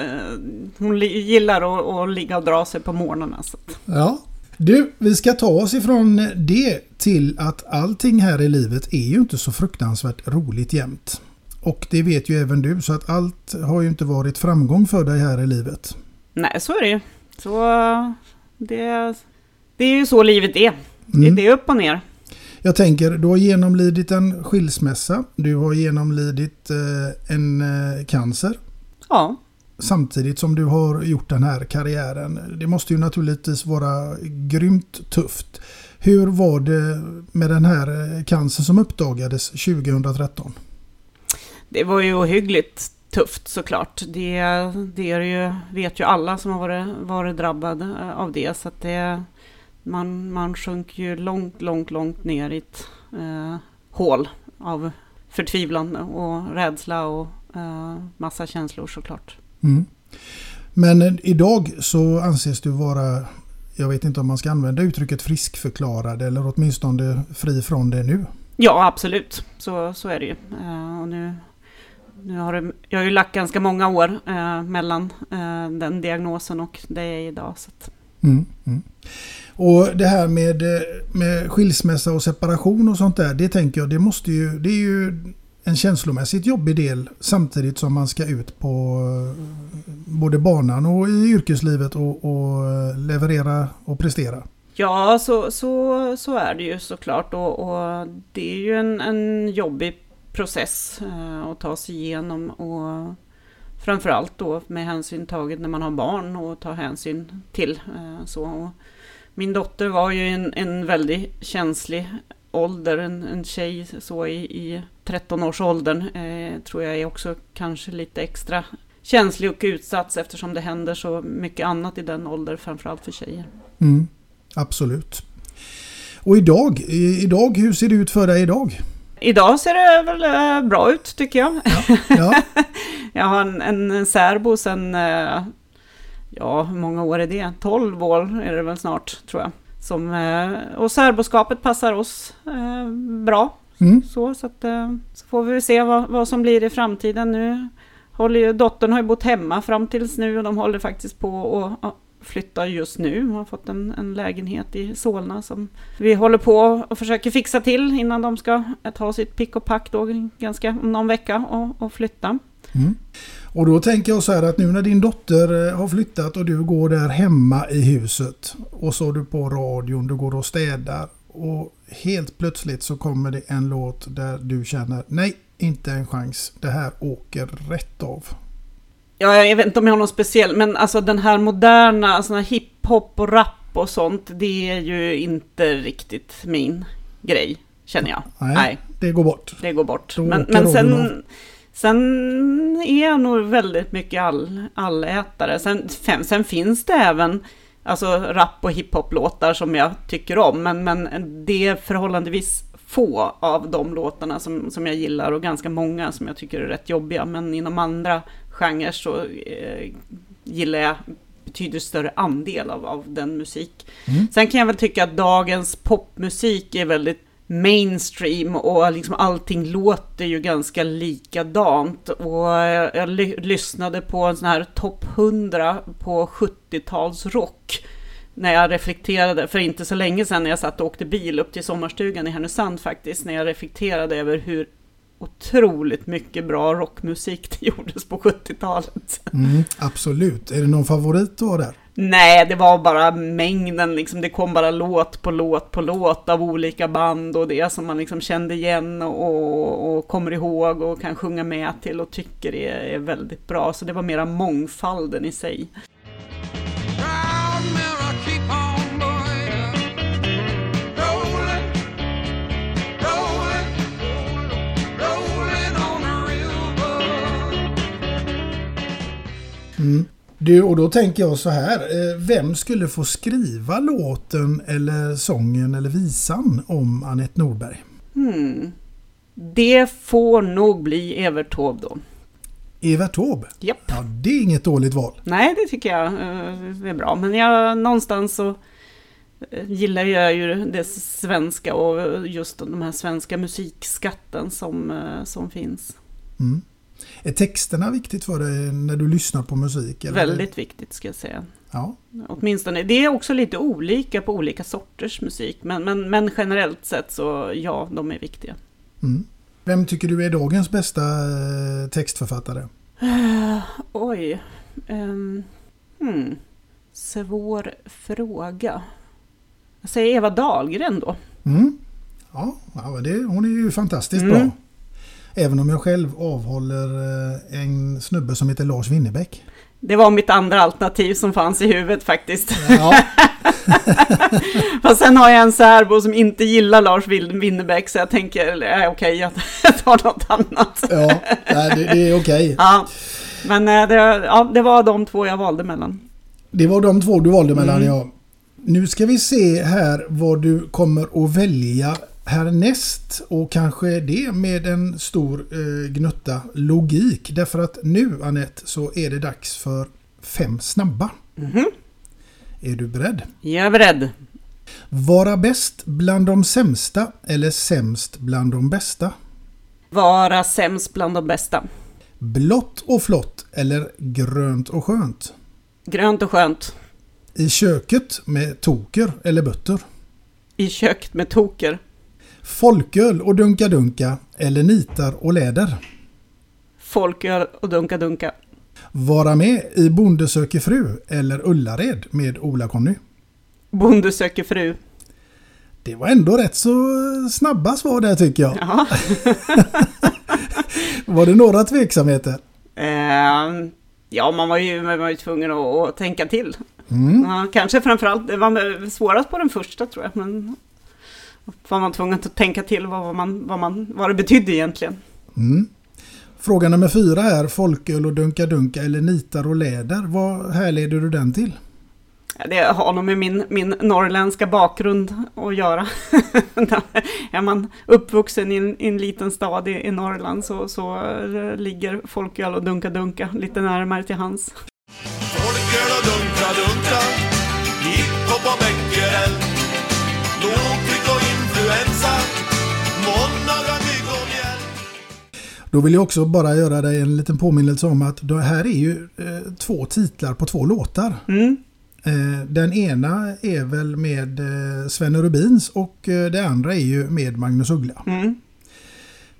hon gillar att, att ligga och dra sig på morgnarna. Så. Ja. Du, vi ska ta oss ifrån det till att allting här i livet är ju inte så fruktansvärt roligt jämt. Och det vet ju även du, så att allt har ju inte varit framgång för dig här i livet. Nej, så är det ju. Så det, det är ju så livet är. Mm. Det är upp och ner. Jag tänker, du har genomlidit en skilsmässa. Du har genomlidit eh, en eh, cancer. Ja. Samtidigt som du har gjort den här karriären. Det måste ju naturligtvis vara grymt tufft. Hur var det med den här eh, cancern som uppdagades 2013? Det var ju ohyggligt tufft såklart. Det, det är ju, vet ju alla som har varit, varit drabbade av det. Så att det, man, man sjönk ju långt, långt, långt ner i ett eh, hål av förtvivlan och rädsla och Eh, massa känslor såklart. Mm. Men eh, idag så anses du vara, jag vet inte om man ska använda uttrycket friskförklarad eller åtminstone fri från det nu. Ja, absolut. Så, så är det ju. Eh, och nu, nu har det, jag har ju lagt ganska många år eh, mellan eh, den diagnosen och det jag är idag. Så. Mm, mm. Och det här med, eh, med skilsmässa och separation och sånt där, det tänker jag, det måste ju, det är ju en känslomässigt jobbig del samtidigt som man ska ut på eh, både banan och i yrkeslivet och, och eh, leverera och prestera. Ja, så, så, så är det ju såklart och, och det är ju en, en jobbig process eh, att ta sig igenom och framförallt då med hänsyn taget när man har barn och ta hänsyn till. Eh, så. Och min dotter var ju en, en väldigt känslig ålder, en, en tjej så i, i 13-årsåldern eh, tror jag är också kanske lite extra känslig och utsatt eftersom det händer så mycket annat i den åldern, framförallt för tjejer. Mm, absolut. Och idag, idag, hur ser det ut för dig idag? Idag ser det väl eh, bra ut tycker jag. Ja, ja. jag har en, en särbo sen, eh, ja hur många år är det? 12 år är det väl snart tror jag. Som, eh, och särboskapet passar oss bra. Mm. Så, så, att, så får vi se vad, vad som blir i framtiden nu. Håller ju, dottern har ju bott hemma fram tills nu och de håller faktiskt på att flyttar just nu. Hon har fått en, en, lägenhet i Solna som vi håller på och försöker fixa till innan de ska ta sitt pick och pack då ganska om någon vecka och, och flytta. Mm. Och då tänker jag så här att nu när din dotter eh, har flyttat och du går där hemma i huset och så är du på radion, du går och städar och helt plötsligt så kommer det en låt där du känner nej, inte en chans. Det här åker rätt av. Ja, jag vet inte om jag har någon speciell, men alltså den här moderna, alltså hiphop och rap och sånt, det är ju inte riktigt min grej, känner jag. Nej, Nej. det går bort. Det går bort. men, men sen, sen är jag nog väldigt mycket all, allätare. Sen, sen finns det även alltså rap och hiphop-låtar som jag tycker om, men, men det är förhållandevis få av de låtarna som, som jag gillar och ganska många som jag tycker är rätt jobbiga. Men inom andra genrer så eh, gillar jag betydligt större andel av, av den musik. Mm. Sen kan jag väl tycka att dagens popmusik är väldigt mainstream och liksom allting låter ju ganska likadant. Och jag lyssnade på en sån här topp 100 på 70-talsrock när jag reflekterade, för inte så länge sedan när jag satt och åkte bil upp till sommarstugan i Härnösand faktiskt, när jag reflekterade över hur otroligt mycket bra rockmusik det gjordes på 70-talet. Mm, absolut. Är det någon favorit har där? Nej, det var bara mängden, liksom, det kom bara låt på låt på låt av olika band och det som man liksom kände igen och, och kommer ihåg och kan sjunga med till och tycker är, är väldigt bra. Så det var mera mångfalden i sig. Du, och då tänker jag så här. Eh, vem skulle få skriva låten eller sången eller visan om Anette Norberg? Hmm. Det får nog bli Evert Taube då. Evert Taube? Japp. Ja, det är inget dåligt val. Nej, det tycker jag eh, är bra. Men jag, någonstans så eh, gillar jag ju det svenska och just de här svenska musikskatten som, som finns. Mm. Är texterna viktigt för dig när du lyssnar på musik? Eller? Väldigt viktigt ska jag säga. Ja. Åtminstone, det är också lite olika på olika sorters musik, men, men, men generellt sett så ja, de är viktiga. Mm. Vem tycker du är dagens bästa eh, textförfattare? Uh, oj. Um, hmm. Svår fråga. Jag säger Eva Dahlgren då. Mm. Ja, ja det, hon är ju fantastiskt mm. bra. Även om jag själv avhåller eh, en snubbe som heter Lars Winnerbäck. Det var mitt andra alternativ som fanns i huvudet faktiskt. Ja. Fast sen har jag en särbo som inte gillar Lars Winnerbäck så jag tänker, okej, okay, jag tar något annat. ja, det, det är okej. Okay. Ja. Men eh, det, ja, det var de två jag valde mellan. Det var de två du valde mellan, mm. ja. Nu ska vi se här vad du kommer att välja härnäst och kanske det med en stor eh, gnutta logik. Därför att nu Annette så är det dags för fem snabba. Mhm. Är du beredd? Jag är beredd. Vara bäst bland de sämsta eller sämst bland de bästa? Vara sämst bland de bästa. Blått och flott eller grönt och skönt? Grönt och skönt. I köket med toker eller bötter? I köket med toker. Folköl och dunka-dunka eller nitar och läder? Folköl och dunka-dunka. Vara med i Bonde söker fru eller Ullared med Ola-Conny? Bonde söker fru. Det var ändå rätt så snabba svar där tycker jag. Ja. Var det några tveksamheter? Eh, ja, man var ju, man var ju tvungen att, att tänka till. Mm. Ja, kanske framförallt, det var svårast på den första tror jag. Men var man tvungen att tänka till vad, man, vad, man, vad det betydde egentligen. Mm. Fråga nummer fyra är folköl och dunka-dunka eller nitar och läder. Vad härleder du den till? Det har nog med min, min norrländska bakgrund att göra. är man uppvuxen i en, i en liten stad i, i Norrland så, så eh, ligger folköl och dunka-dunka lite närmare till hands. Folköl och dunka-dunka Då vill jag också bara göra dig en liten påminnelse om att det här är ju eh, två titlar på två låtar. Mm. Eh, den ena är väl med eh, Sven Rubins och eh, det andra är ju med Magnus Uggla. Mm.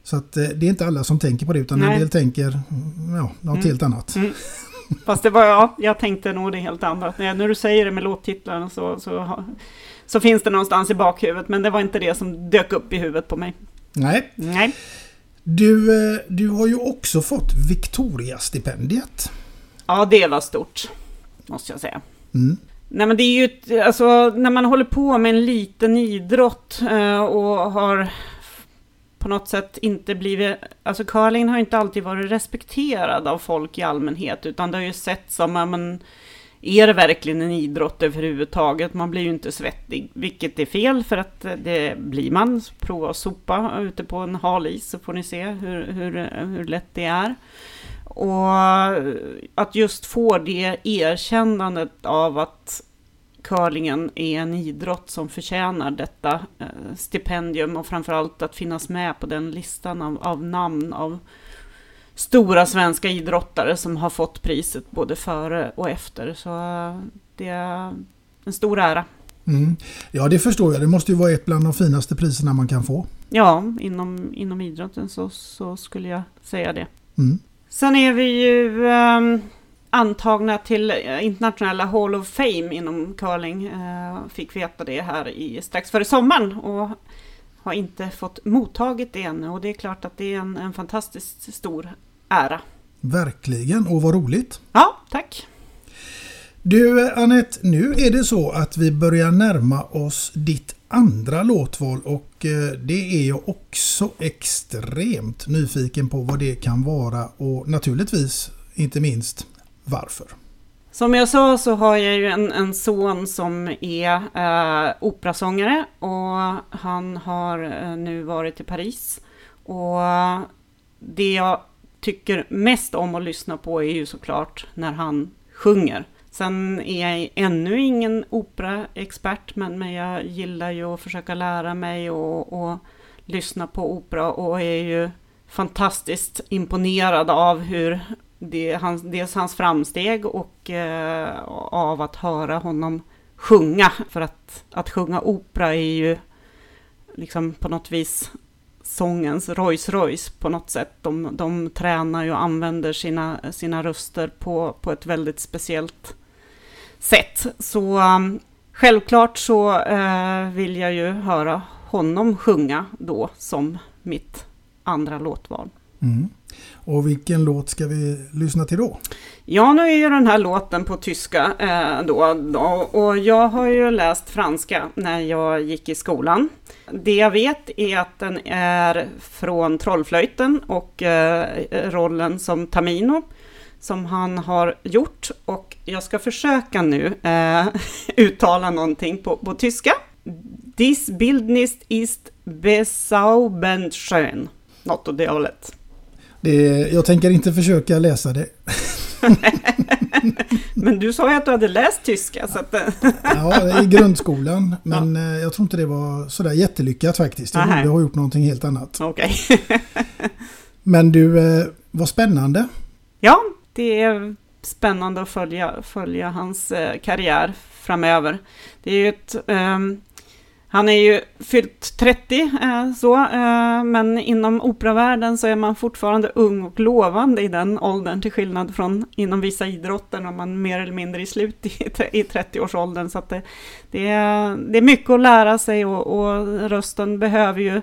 Så att eh, det är inte alla som tänker på det utan Nej. en del tänker mm, ja, något Mm. helt annat. Mm. Fast det var ja, jag tänkte nog det helt andra. När du säger det med låttitlarna så, så, så finns det någonstans i bakhuvudet. Men det var inte det som dök upp i huvudet på mig. Nej. Nej. Du, eh, du har ju också fått Victoria-stipendiet. Ja, det var stort. Måste jag säga. Mm. Nej men det är ju, alltså när man håller på med en liten idrott eh, och har på något sätt inte blivit, alltså curlingen har inte alltid varit respekterad av folk i allmänhet, utan det har ju sett som, men är det verkligen en idrott överhuvudtaget? Man blir ju inte svettig, vilket är fel för att det blir man. Prova att sopa ute på en hal is så får ni se hur, hur, hur lätt det är. Och att just få det erkännandet av att curlingen är en idrott som förtjänar detta eh, stipendium och framförallt att finnas med på den listan av, av namn av stora svenska idrottare som har fått priset både före och efter. Så eh, det är en stor ära. Mm. Ja, det förstår jag. Det måste ju vara ett bland de finaste priserna man kan få. Ja, inom, inom idrotten så, så skulle jag säga det. Mm. Sen är vi ju ehm, antagna till eh, internationella Hall of Fame inom curling. Eh, fick veta det här i, strax före sommaren och har inte fått mottagit det ännu. Och det är klart att det är en, en fantastiskt stor ära. Verkligen, och vad roligt. Ja, tack. Du Annette, nu är det så att vi börjar närma oss ditt andra låtval och eh, det är jag också extremt nyfiken på vad det kan vara och naturligtvis inte minst varför. Som jag sa så har jag ju en, en son som är eh, operasångare och han har eh, nu varit i Paris. Och det jag tycker mest om att lyssna på är ju såklart när han sjunger. Sen är jag ännu ingen operaexpert, men, men jag gillar ju att försöka lära mig och, och lyssna på opera och är ju fantastiskt imponerad av hur det, hans, dels hans framsteg och eh, av att höra honom sjunga. För att, att sjunga opera är ju liksom på något vis sångens Rolls Royce på något sätt. De, de tränar ju och använder sina, sina röster på, på ett väldigt speciellt sätt. Så um, självklart så uh, vill jag ju höra honom sjunga då som mitt andra låtval. Mm. Och vilken låt ska vi lyssna till då? Ja, nu är ju den här låten på tyska eh, då, då, och jag har ju läst franska när jag gick i skolan. Det jag vet är att den är från Trollflöjten och eh, rollen som Tamino som han har gjort och jag ska försöka nu eh, uttala någonting på, på tyska. Dis Bildnis ist Besaubenschön. Något åt det hållet. Det, jag tänker inte försöka läsa det. Men du sa ju att du hade läst tyska. Så att... ja, i grundskolan. Men ja. jag tror inte det var sådär jättelyckat faktiskt. Jag borde ha gjort någonting helt annat. Okay. men du, vad spännande. Ja, det är spännande att följa, följa hans karriär framöver. Det är ju ett... Um, han är ju fyllt 30, eh, så, eh, men inom operavärlden så är man fortfarande ung och lovande i den åldern, till skillnad från inom vissa idrotter, när man mer eller mindre är slut i, i 30-årsåldern. Så det, det, är, det är mycket att lära sig och, och rösten behöver ju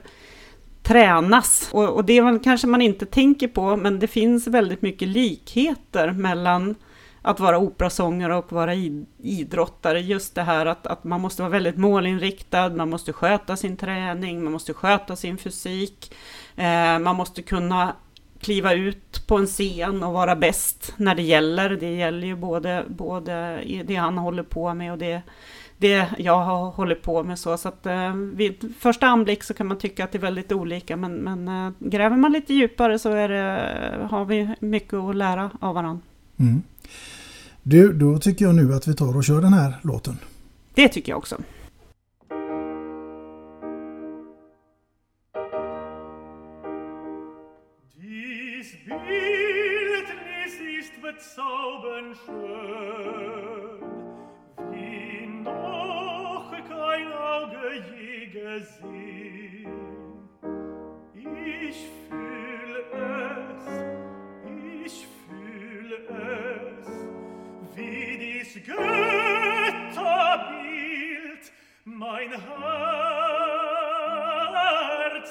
tränas. Och, och det kanske man inte tänker på, men det finns väldigt mycket likheter mellan att vara operasångare och vara idrottare. Just det här att, att man måste vara väldigt målinriktad, man måste sköta sin träning, man måste sköta sin fysik, eh, man måste kunna kliva ut på en scen och vara bäst när det gäller. Det gäller ju både, både det han håller på med och det, det jag har hållit på med. Så, så att, eh, vid första anblick så kan man tycka att det är väldigt olika, men, men eh, gräver man lite djupare så är det, har vi mycket att lära av varandra. Mm. Du, då tycker jag nu att vi tar och kör den här låten. Det tycker jag också. Ich fühle es, ich fühle es, vidis Götterbild mein Herz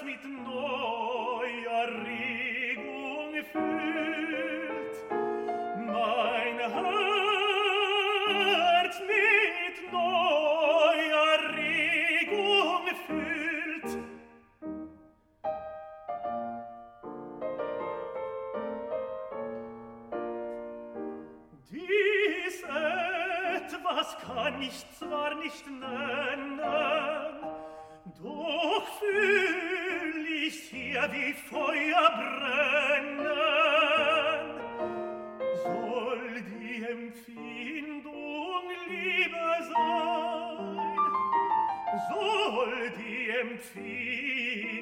mit neuer Regung füllt. das kann ich zwar nicht nennen, doch fühl ich hier wie Feuer brennen. Soll die Empfindung Liebe sein, soll die Empfindung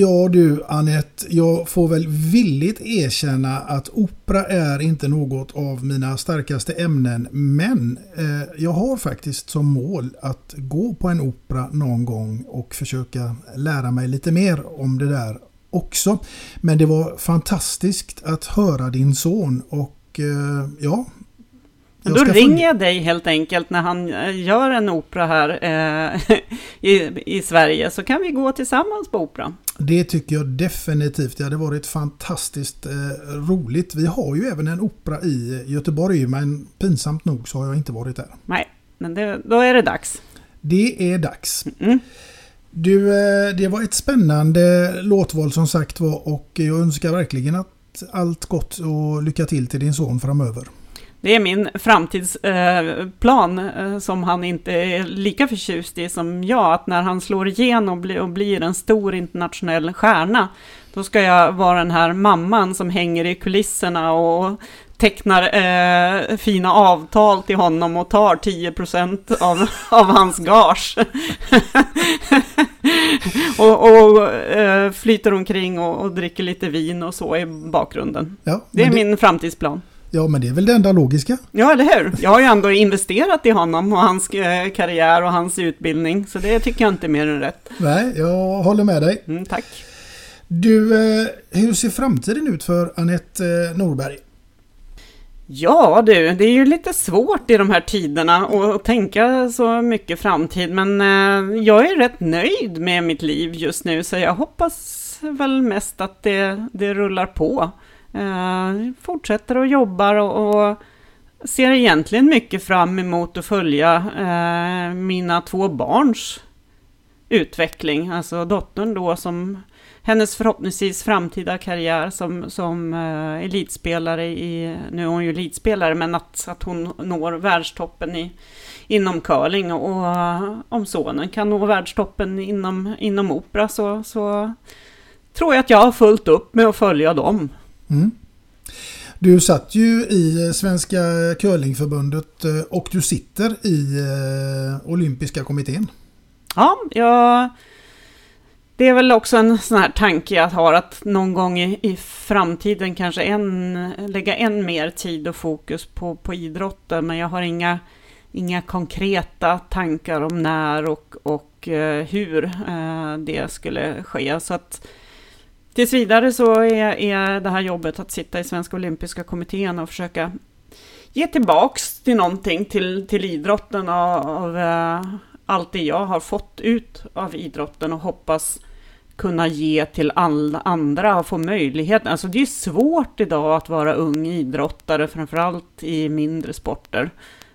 Ja du Annette, jag får väl villigt erkänna att opera är inte något av mina starkaste ämnen. Men eh, jag har faktiskt som mål att gå på en opera någon gång och försöka lära mig lite mer om det där också. Men det var fantastiskt att höra din son och eh, ja, men då ringer jag dig helt enkelt när han eh, gör en opera här eh, i, i Sverige så kan vi gå tillsammans på opera. Det tycker jag definitivt. Det hade varit fantastiskt eh, roligt. Vi har ju även en opera i Göteborg men pinsamt nog så har jag inte varit där. Nej, men det, då är det dags. Det är dags. Mm. Du, eh, det var ett spännande låtval som sagt var och jag önskar verkligen att allt gott och lycka till till din son framöver. Det är min framtidsplan eh, som han inte är lika förtjust i som jag. Att när han slår igenom och blir en stor internationell stjärna, då ska jag vara den här mamman som hänger i kulisserna och tecknar eh, fina avtal till honom och tar 10% av, av hans gage. och och eh, flyter omkring och, och, dricker lite vin och så i bakgrunden. Ja, det är det... min framtidsplan. Ja, men det är väl det enda logiska? Ja, eller hur? Jag har ju ändå investerat i honom och hans eh, karriär och hans utbildning, så det tycker jag inte är mer än rätt. Nej, jag håller med dig. Mm, tack. Du, eh, hur ser framtiden ut för Anette eh, Norberg? Ja du, det är ju lite svårt i de här tiderna att tänka så mycket framtid, men jag är rätt nöjd med mitt liv just nu, så jag hoppas väl mest att det, det rullar på. Eh, fortsätter och jobbar och, och, ser egentligen mycket fram emot att följa eh, mina två barns utveckling. Alltså dottern då som hennes förhoppningsvis framtida karriär som, som eh, elitspelare i, nu är hon ju elitspelare, men att, att hon når världstoppen i, inom curling och eh, om sonen kan nå världstoppen inom, inom opera så, så tror jag att jag har fullt upp med att följa dem. Mm. Du satt ju i Svenska curlingförbundet eh, och du sitter i eh, olympiska kommittén. Ja, jag... Det är väl också en sån här tanke jag har att någon gång i, i framtiden kanske en, lägga än mer tid och fokus på, på idrotten. Men jag har inga, inga konkreta tankar om när och, och eh, hur det skulle ske. Så att Tills vidare så är, är det här jobbet att sitta i Svenska Olympiska Kommittén och försöka ge tillbaks till någonting till, till idrotten av, av eh, allt det jag har fått ut av idrotten och hoppas kunna ge till alla andra och få möjlighet. Alltså det är svårt idag att vara ung idrottare, framförallt i mindre sporter.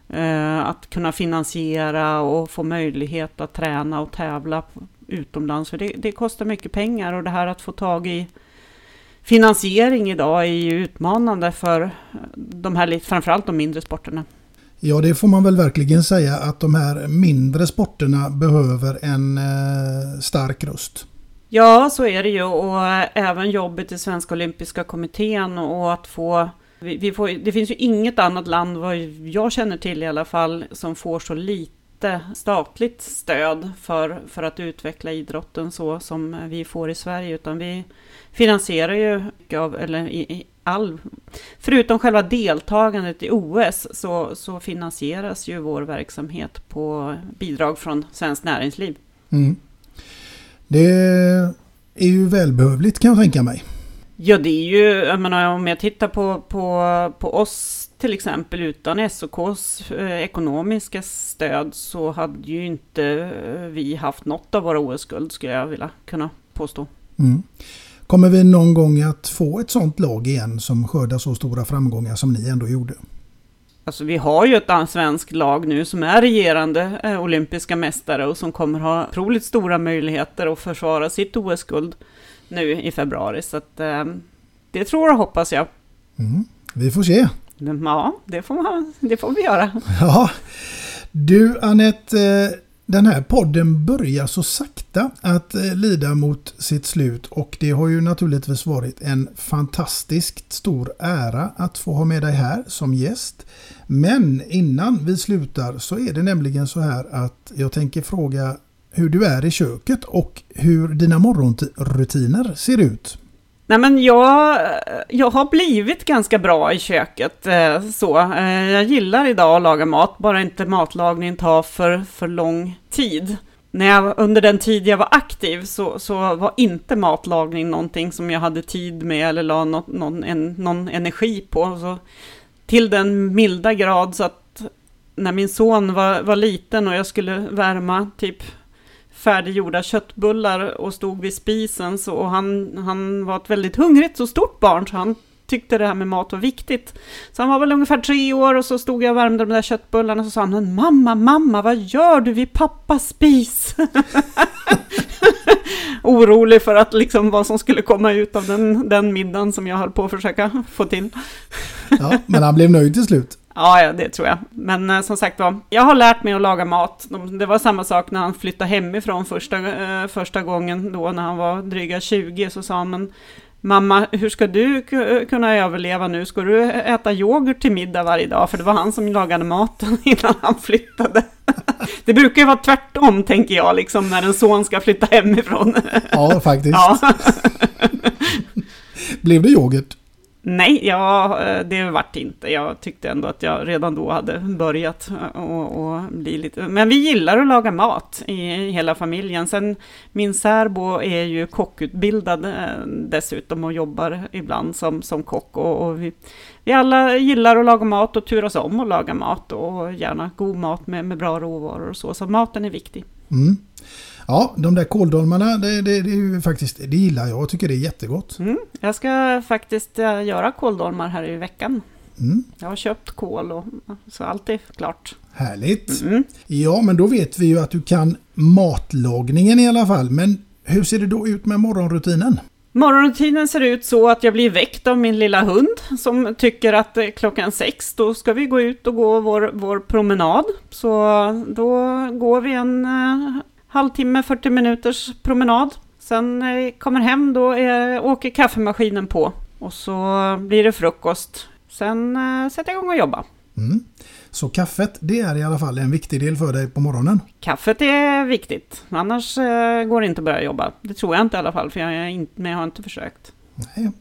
Eh, att kunna finansiera och få möjlighet att träna och tävla utomlands. För det, det, kostar mycket pengar och det här att få tag i finansiering idag är ju utmanande för de här, framförallt de mindre sporterna. Ja, det får man väl verkligen säga att de här mindre sporterna behöver en eh, stark röst. Ja, så är det ju och även jobbet i Svenska Olympiska Kommittén och att få vi, får, det finns ju inget annat land, vad jag känner till i alla fall, som får så lite inte statligt stöd för, för att utveckla idrotten så som vi får i Sverige, utan vi finansierar ju av, eller i, i all, förutom själva deltagandet i OS, så, så finansieras ju vår verksamhet på bidrag från Svenskt Näringsliv. Mm. Det är ju välbehövligt kan jag tänka mig. Ja, det är ju, jag menar, om jag tittar på, på, på oss till exempel utan SOKs eh, ekonomiska stöd så hade ju inte eh, vi haft något av våra OS-guld skulle jag vilja kunna påstå. Mm. Kommer vi någon gång att få ett sånt lag igen som skördar så stora framgångar som ni ändå gjorde? Alltså vi har ju ett svenskt lag nu som är regerande eh, olympiska mästare och som kommer ha otroligt stora möjligheter att försvara sitt OS-guld nu i februari. Så att, eh, det tror och hoppas jag. Mm. Vi får se. Ja, det får, man, det får vi göra. Ja. Du Anette, eh, den här podden börjar så sakta att eh, lida mot sitt slut och det har ju naturligtvis varit en fantastiskt stor ära att få ha med dig här som gäst. Men innan vi slutar så är det nämligen så här att jag tänker fråga hur du är i köket och hur dina morgonrutiner ser ut. Nej men jag, jag har blivit ganska bra i köket. Eh, så. Eh, jag gillar idag att laga mat, bara inte matlagningen tar för, för lång tid. När jag, under den tid jag var aktiv så, så var inte matlagning någonting som jag hade tid med eller la något, någon, en, någon energi på. Så till den milda grad så att när min son var, var liten och jag skulle värma typ färdiggjorda köttbullar och stod vid spisen. Så, och han, han var ett väldigt hungrigt och stort barn, så han tyckte det här med mat var viktigt. Så han var väl ungefär tre år och så stod jag och värmde de där köttbullarna och så sa han Mamma, mamma, vad gör du vid pappas spis? Orolig för att liksom vad som skulle komma ut av den, den middagen som jag höll på att försöka få till. ja, men han blev nöjd till slut. Ja, ja, det tror jag. Men eh, som sagt var, jag har lärt mig att laga mat. Det var samma sak när han flyttade hemifrån första, eh, första gången då när han var dryga 20 så sa han men Mamma, hur ska du kunna överleva nu? Ska du äta yoghurt till middag varje dag? För det var han som lagade maten innan han flyttade. Det brukar ju vara tvärtom, tänker jag, liksom när en son ska flytta hemifrån. Ja, faktiskt. Ja. Blev det yoghurt? Nej, ja, eh, det vart inte. Jag tyckte ändå att jag redan då hade börjat eh, och, och bli lite... Men vi gillar att laga mat i hela familjen. Sen min särbo är ju kockutbildad eh, dessutom och jobbar ibland som, som kock. Och, och vi, vi alla gillar att laga mat och turas om att laga mat och gärna god mat med, med bra råvaror och så. Så maten är viktig. Mm. Ja, de där kåldolmarna, det, det, det, är ju faktiskt, det gillar jag och tycker det är jättegott. Mm, jag ska faktiskt uh, göra kåldolmar här i veckan. Mm. Jag har köpt kål och så allt är klart. Härligt. Mm. Ja, men då vet vi ju att du kan matlagningen i alla fall. Men hur ser det då ut med morgonrutinen? Morgonrutinen ser ut så att jag blir väckt av min lilla hund som tycker att klockan sex då ska vi gå ut och gå vår, vår promenad. Så då går vi en eh, halvtimme, 40 minuters promenad. Sen när jag kommer hem då är, åker kaffemaskinen på och så blir det frukost. Sen äh, sätter jag igång och jobba. Mm. Så kaffet, det är i alla fall en viktig del för dig på morgonen? Kaffet är viktigt, annars äh, går det inte att börja jobba. Det tror jag inte i alla fall, för jag, är inte, men jag har inte försökt. Nej.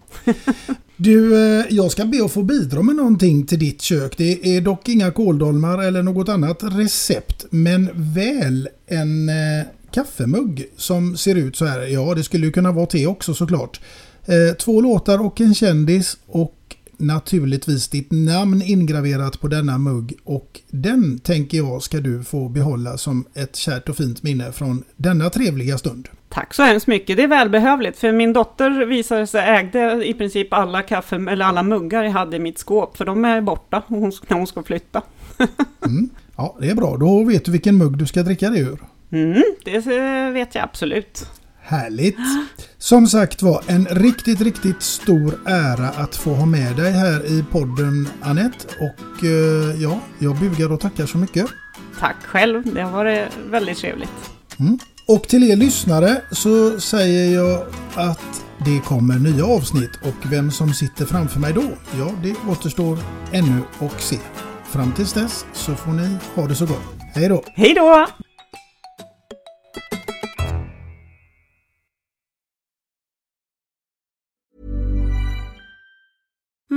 Du, eh, jag ska be att få bidra med någonting till ditt kök. Det är dock inga kåldolmar eller något annat recept, men väl en eh, kaffemugg som ser ut så här. Ja, det skulle ju kunna vara te också såklart. Eh, två låtar och en kändis och naturligtvis ditt namn ingraverat på denna mugg och den tänker jag ska du få behålla som ett kärt och fint minne från denna trevliga stund. Tack så hemskt mycket, det är välbehövligt för min dotter visade sig ägde i princip alla kaffe eller alla muggar jag hade i mitt skåp för de är borta när hon ska flytta. mm. Ja, det är bra, då vet du vilken mugg du ska dricka det ur. Mm, det vet jag absolut. Härligt! Som sagt var, en riktigt, riktigt stor ära att få ha med dig här i podden Annette. Och eh, ja, jag bugar och tackar så mycket. Tack själv, det har varit väldigt trevligt. Mm. Och till er lyssnare så säger jag att det kommer nya avsnitt och vem som sitter framför mig då, ja det återstår ännu att se. Fram tills dess så får ni ha det så gott. Hej då! Hej då!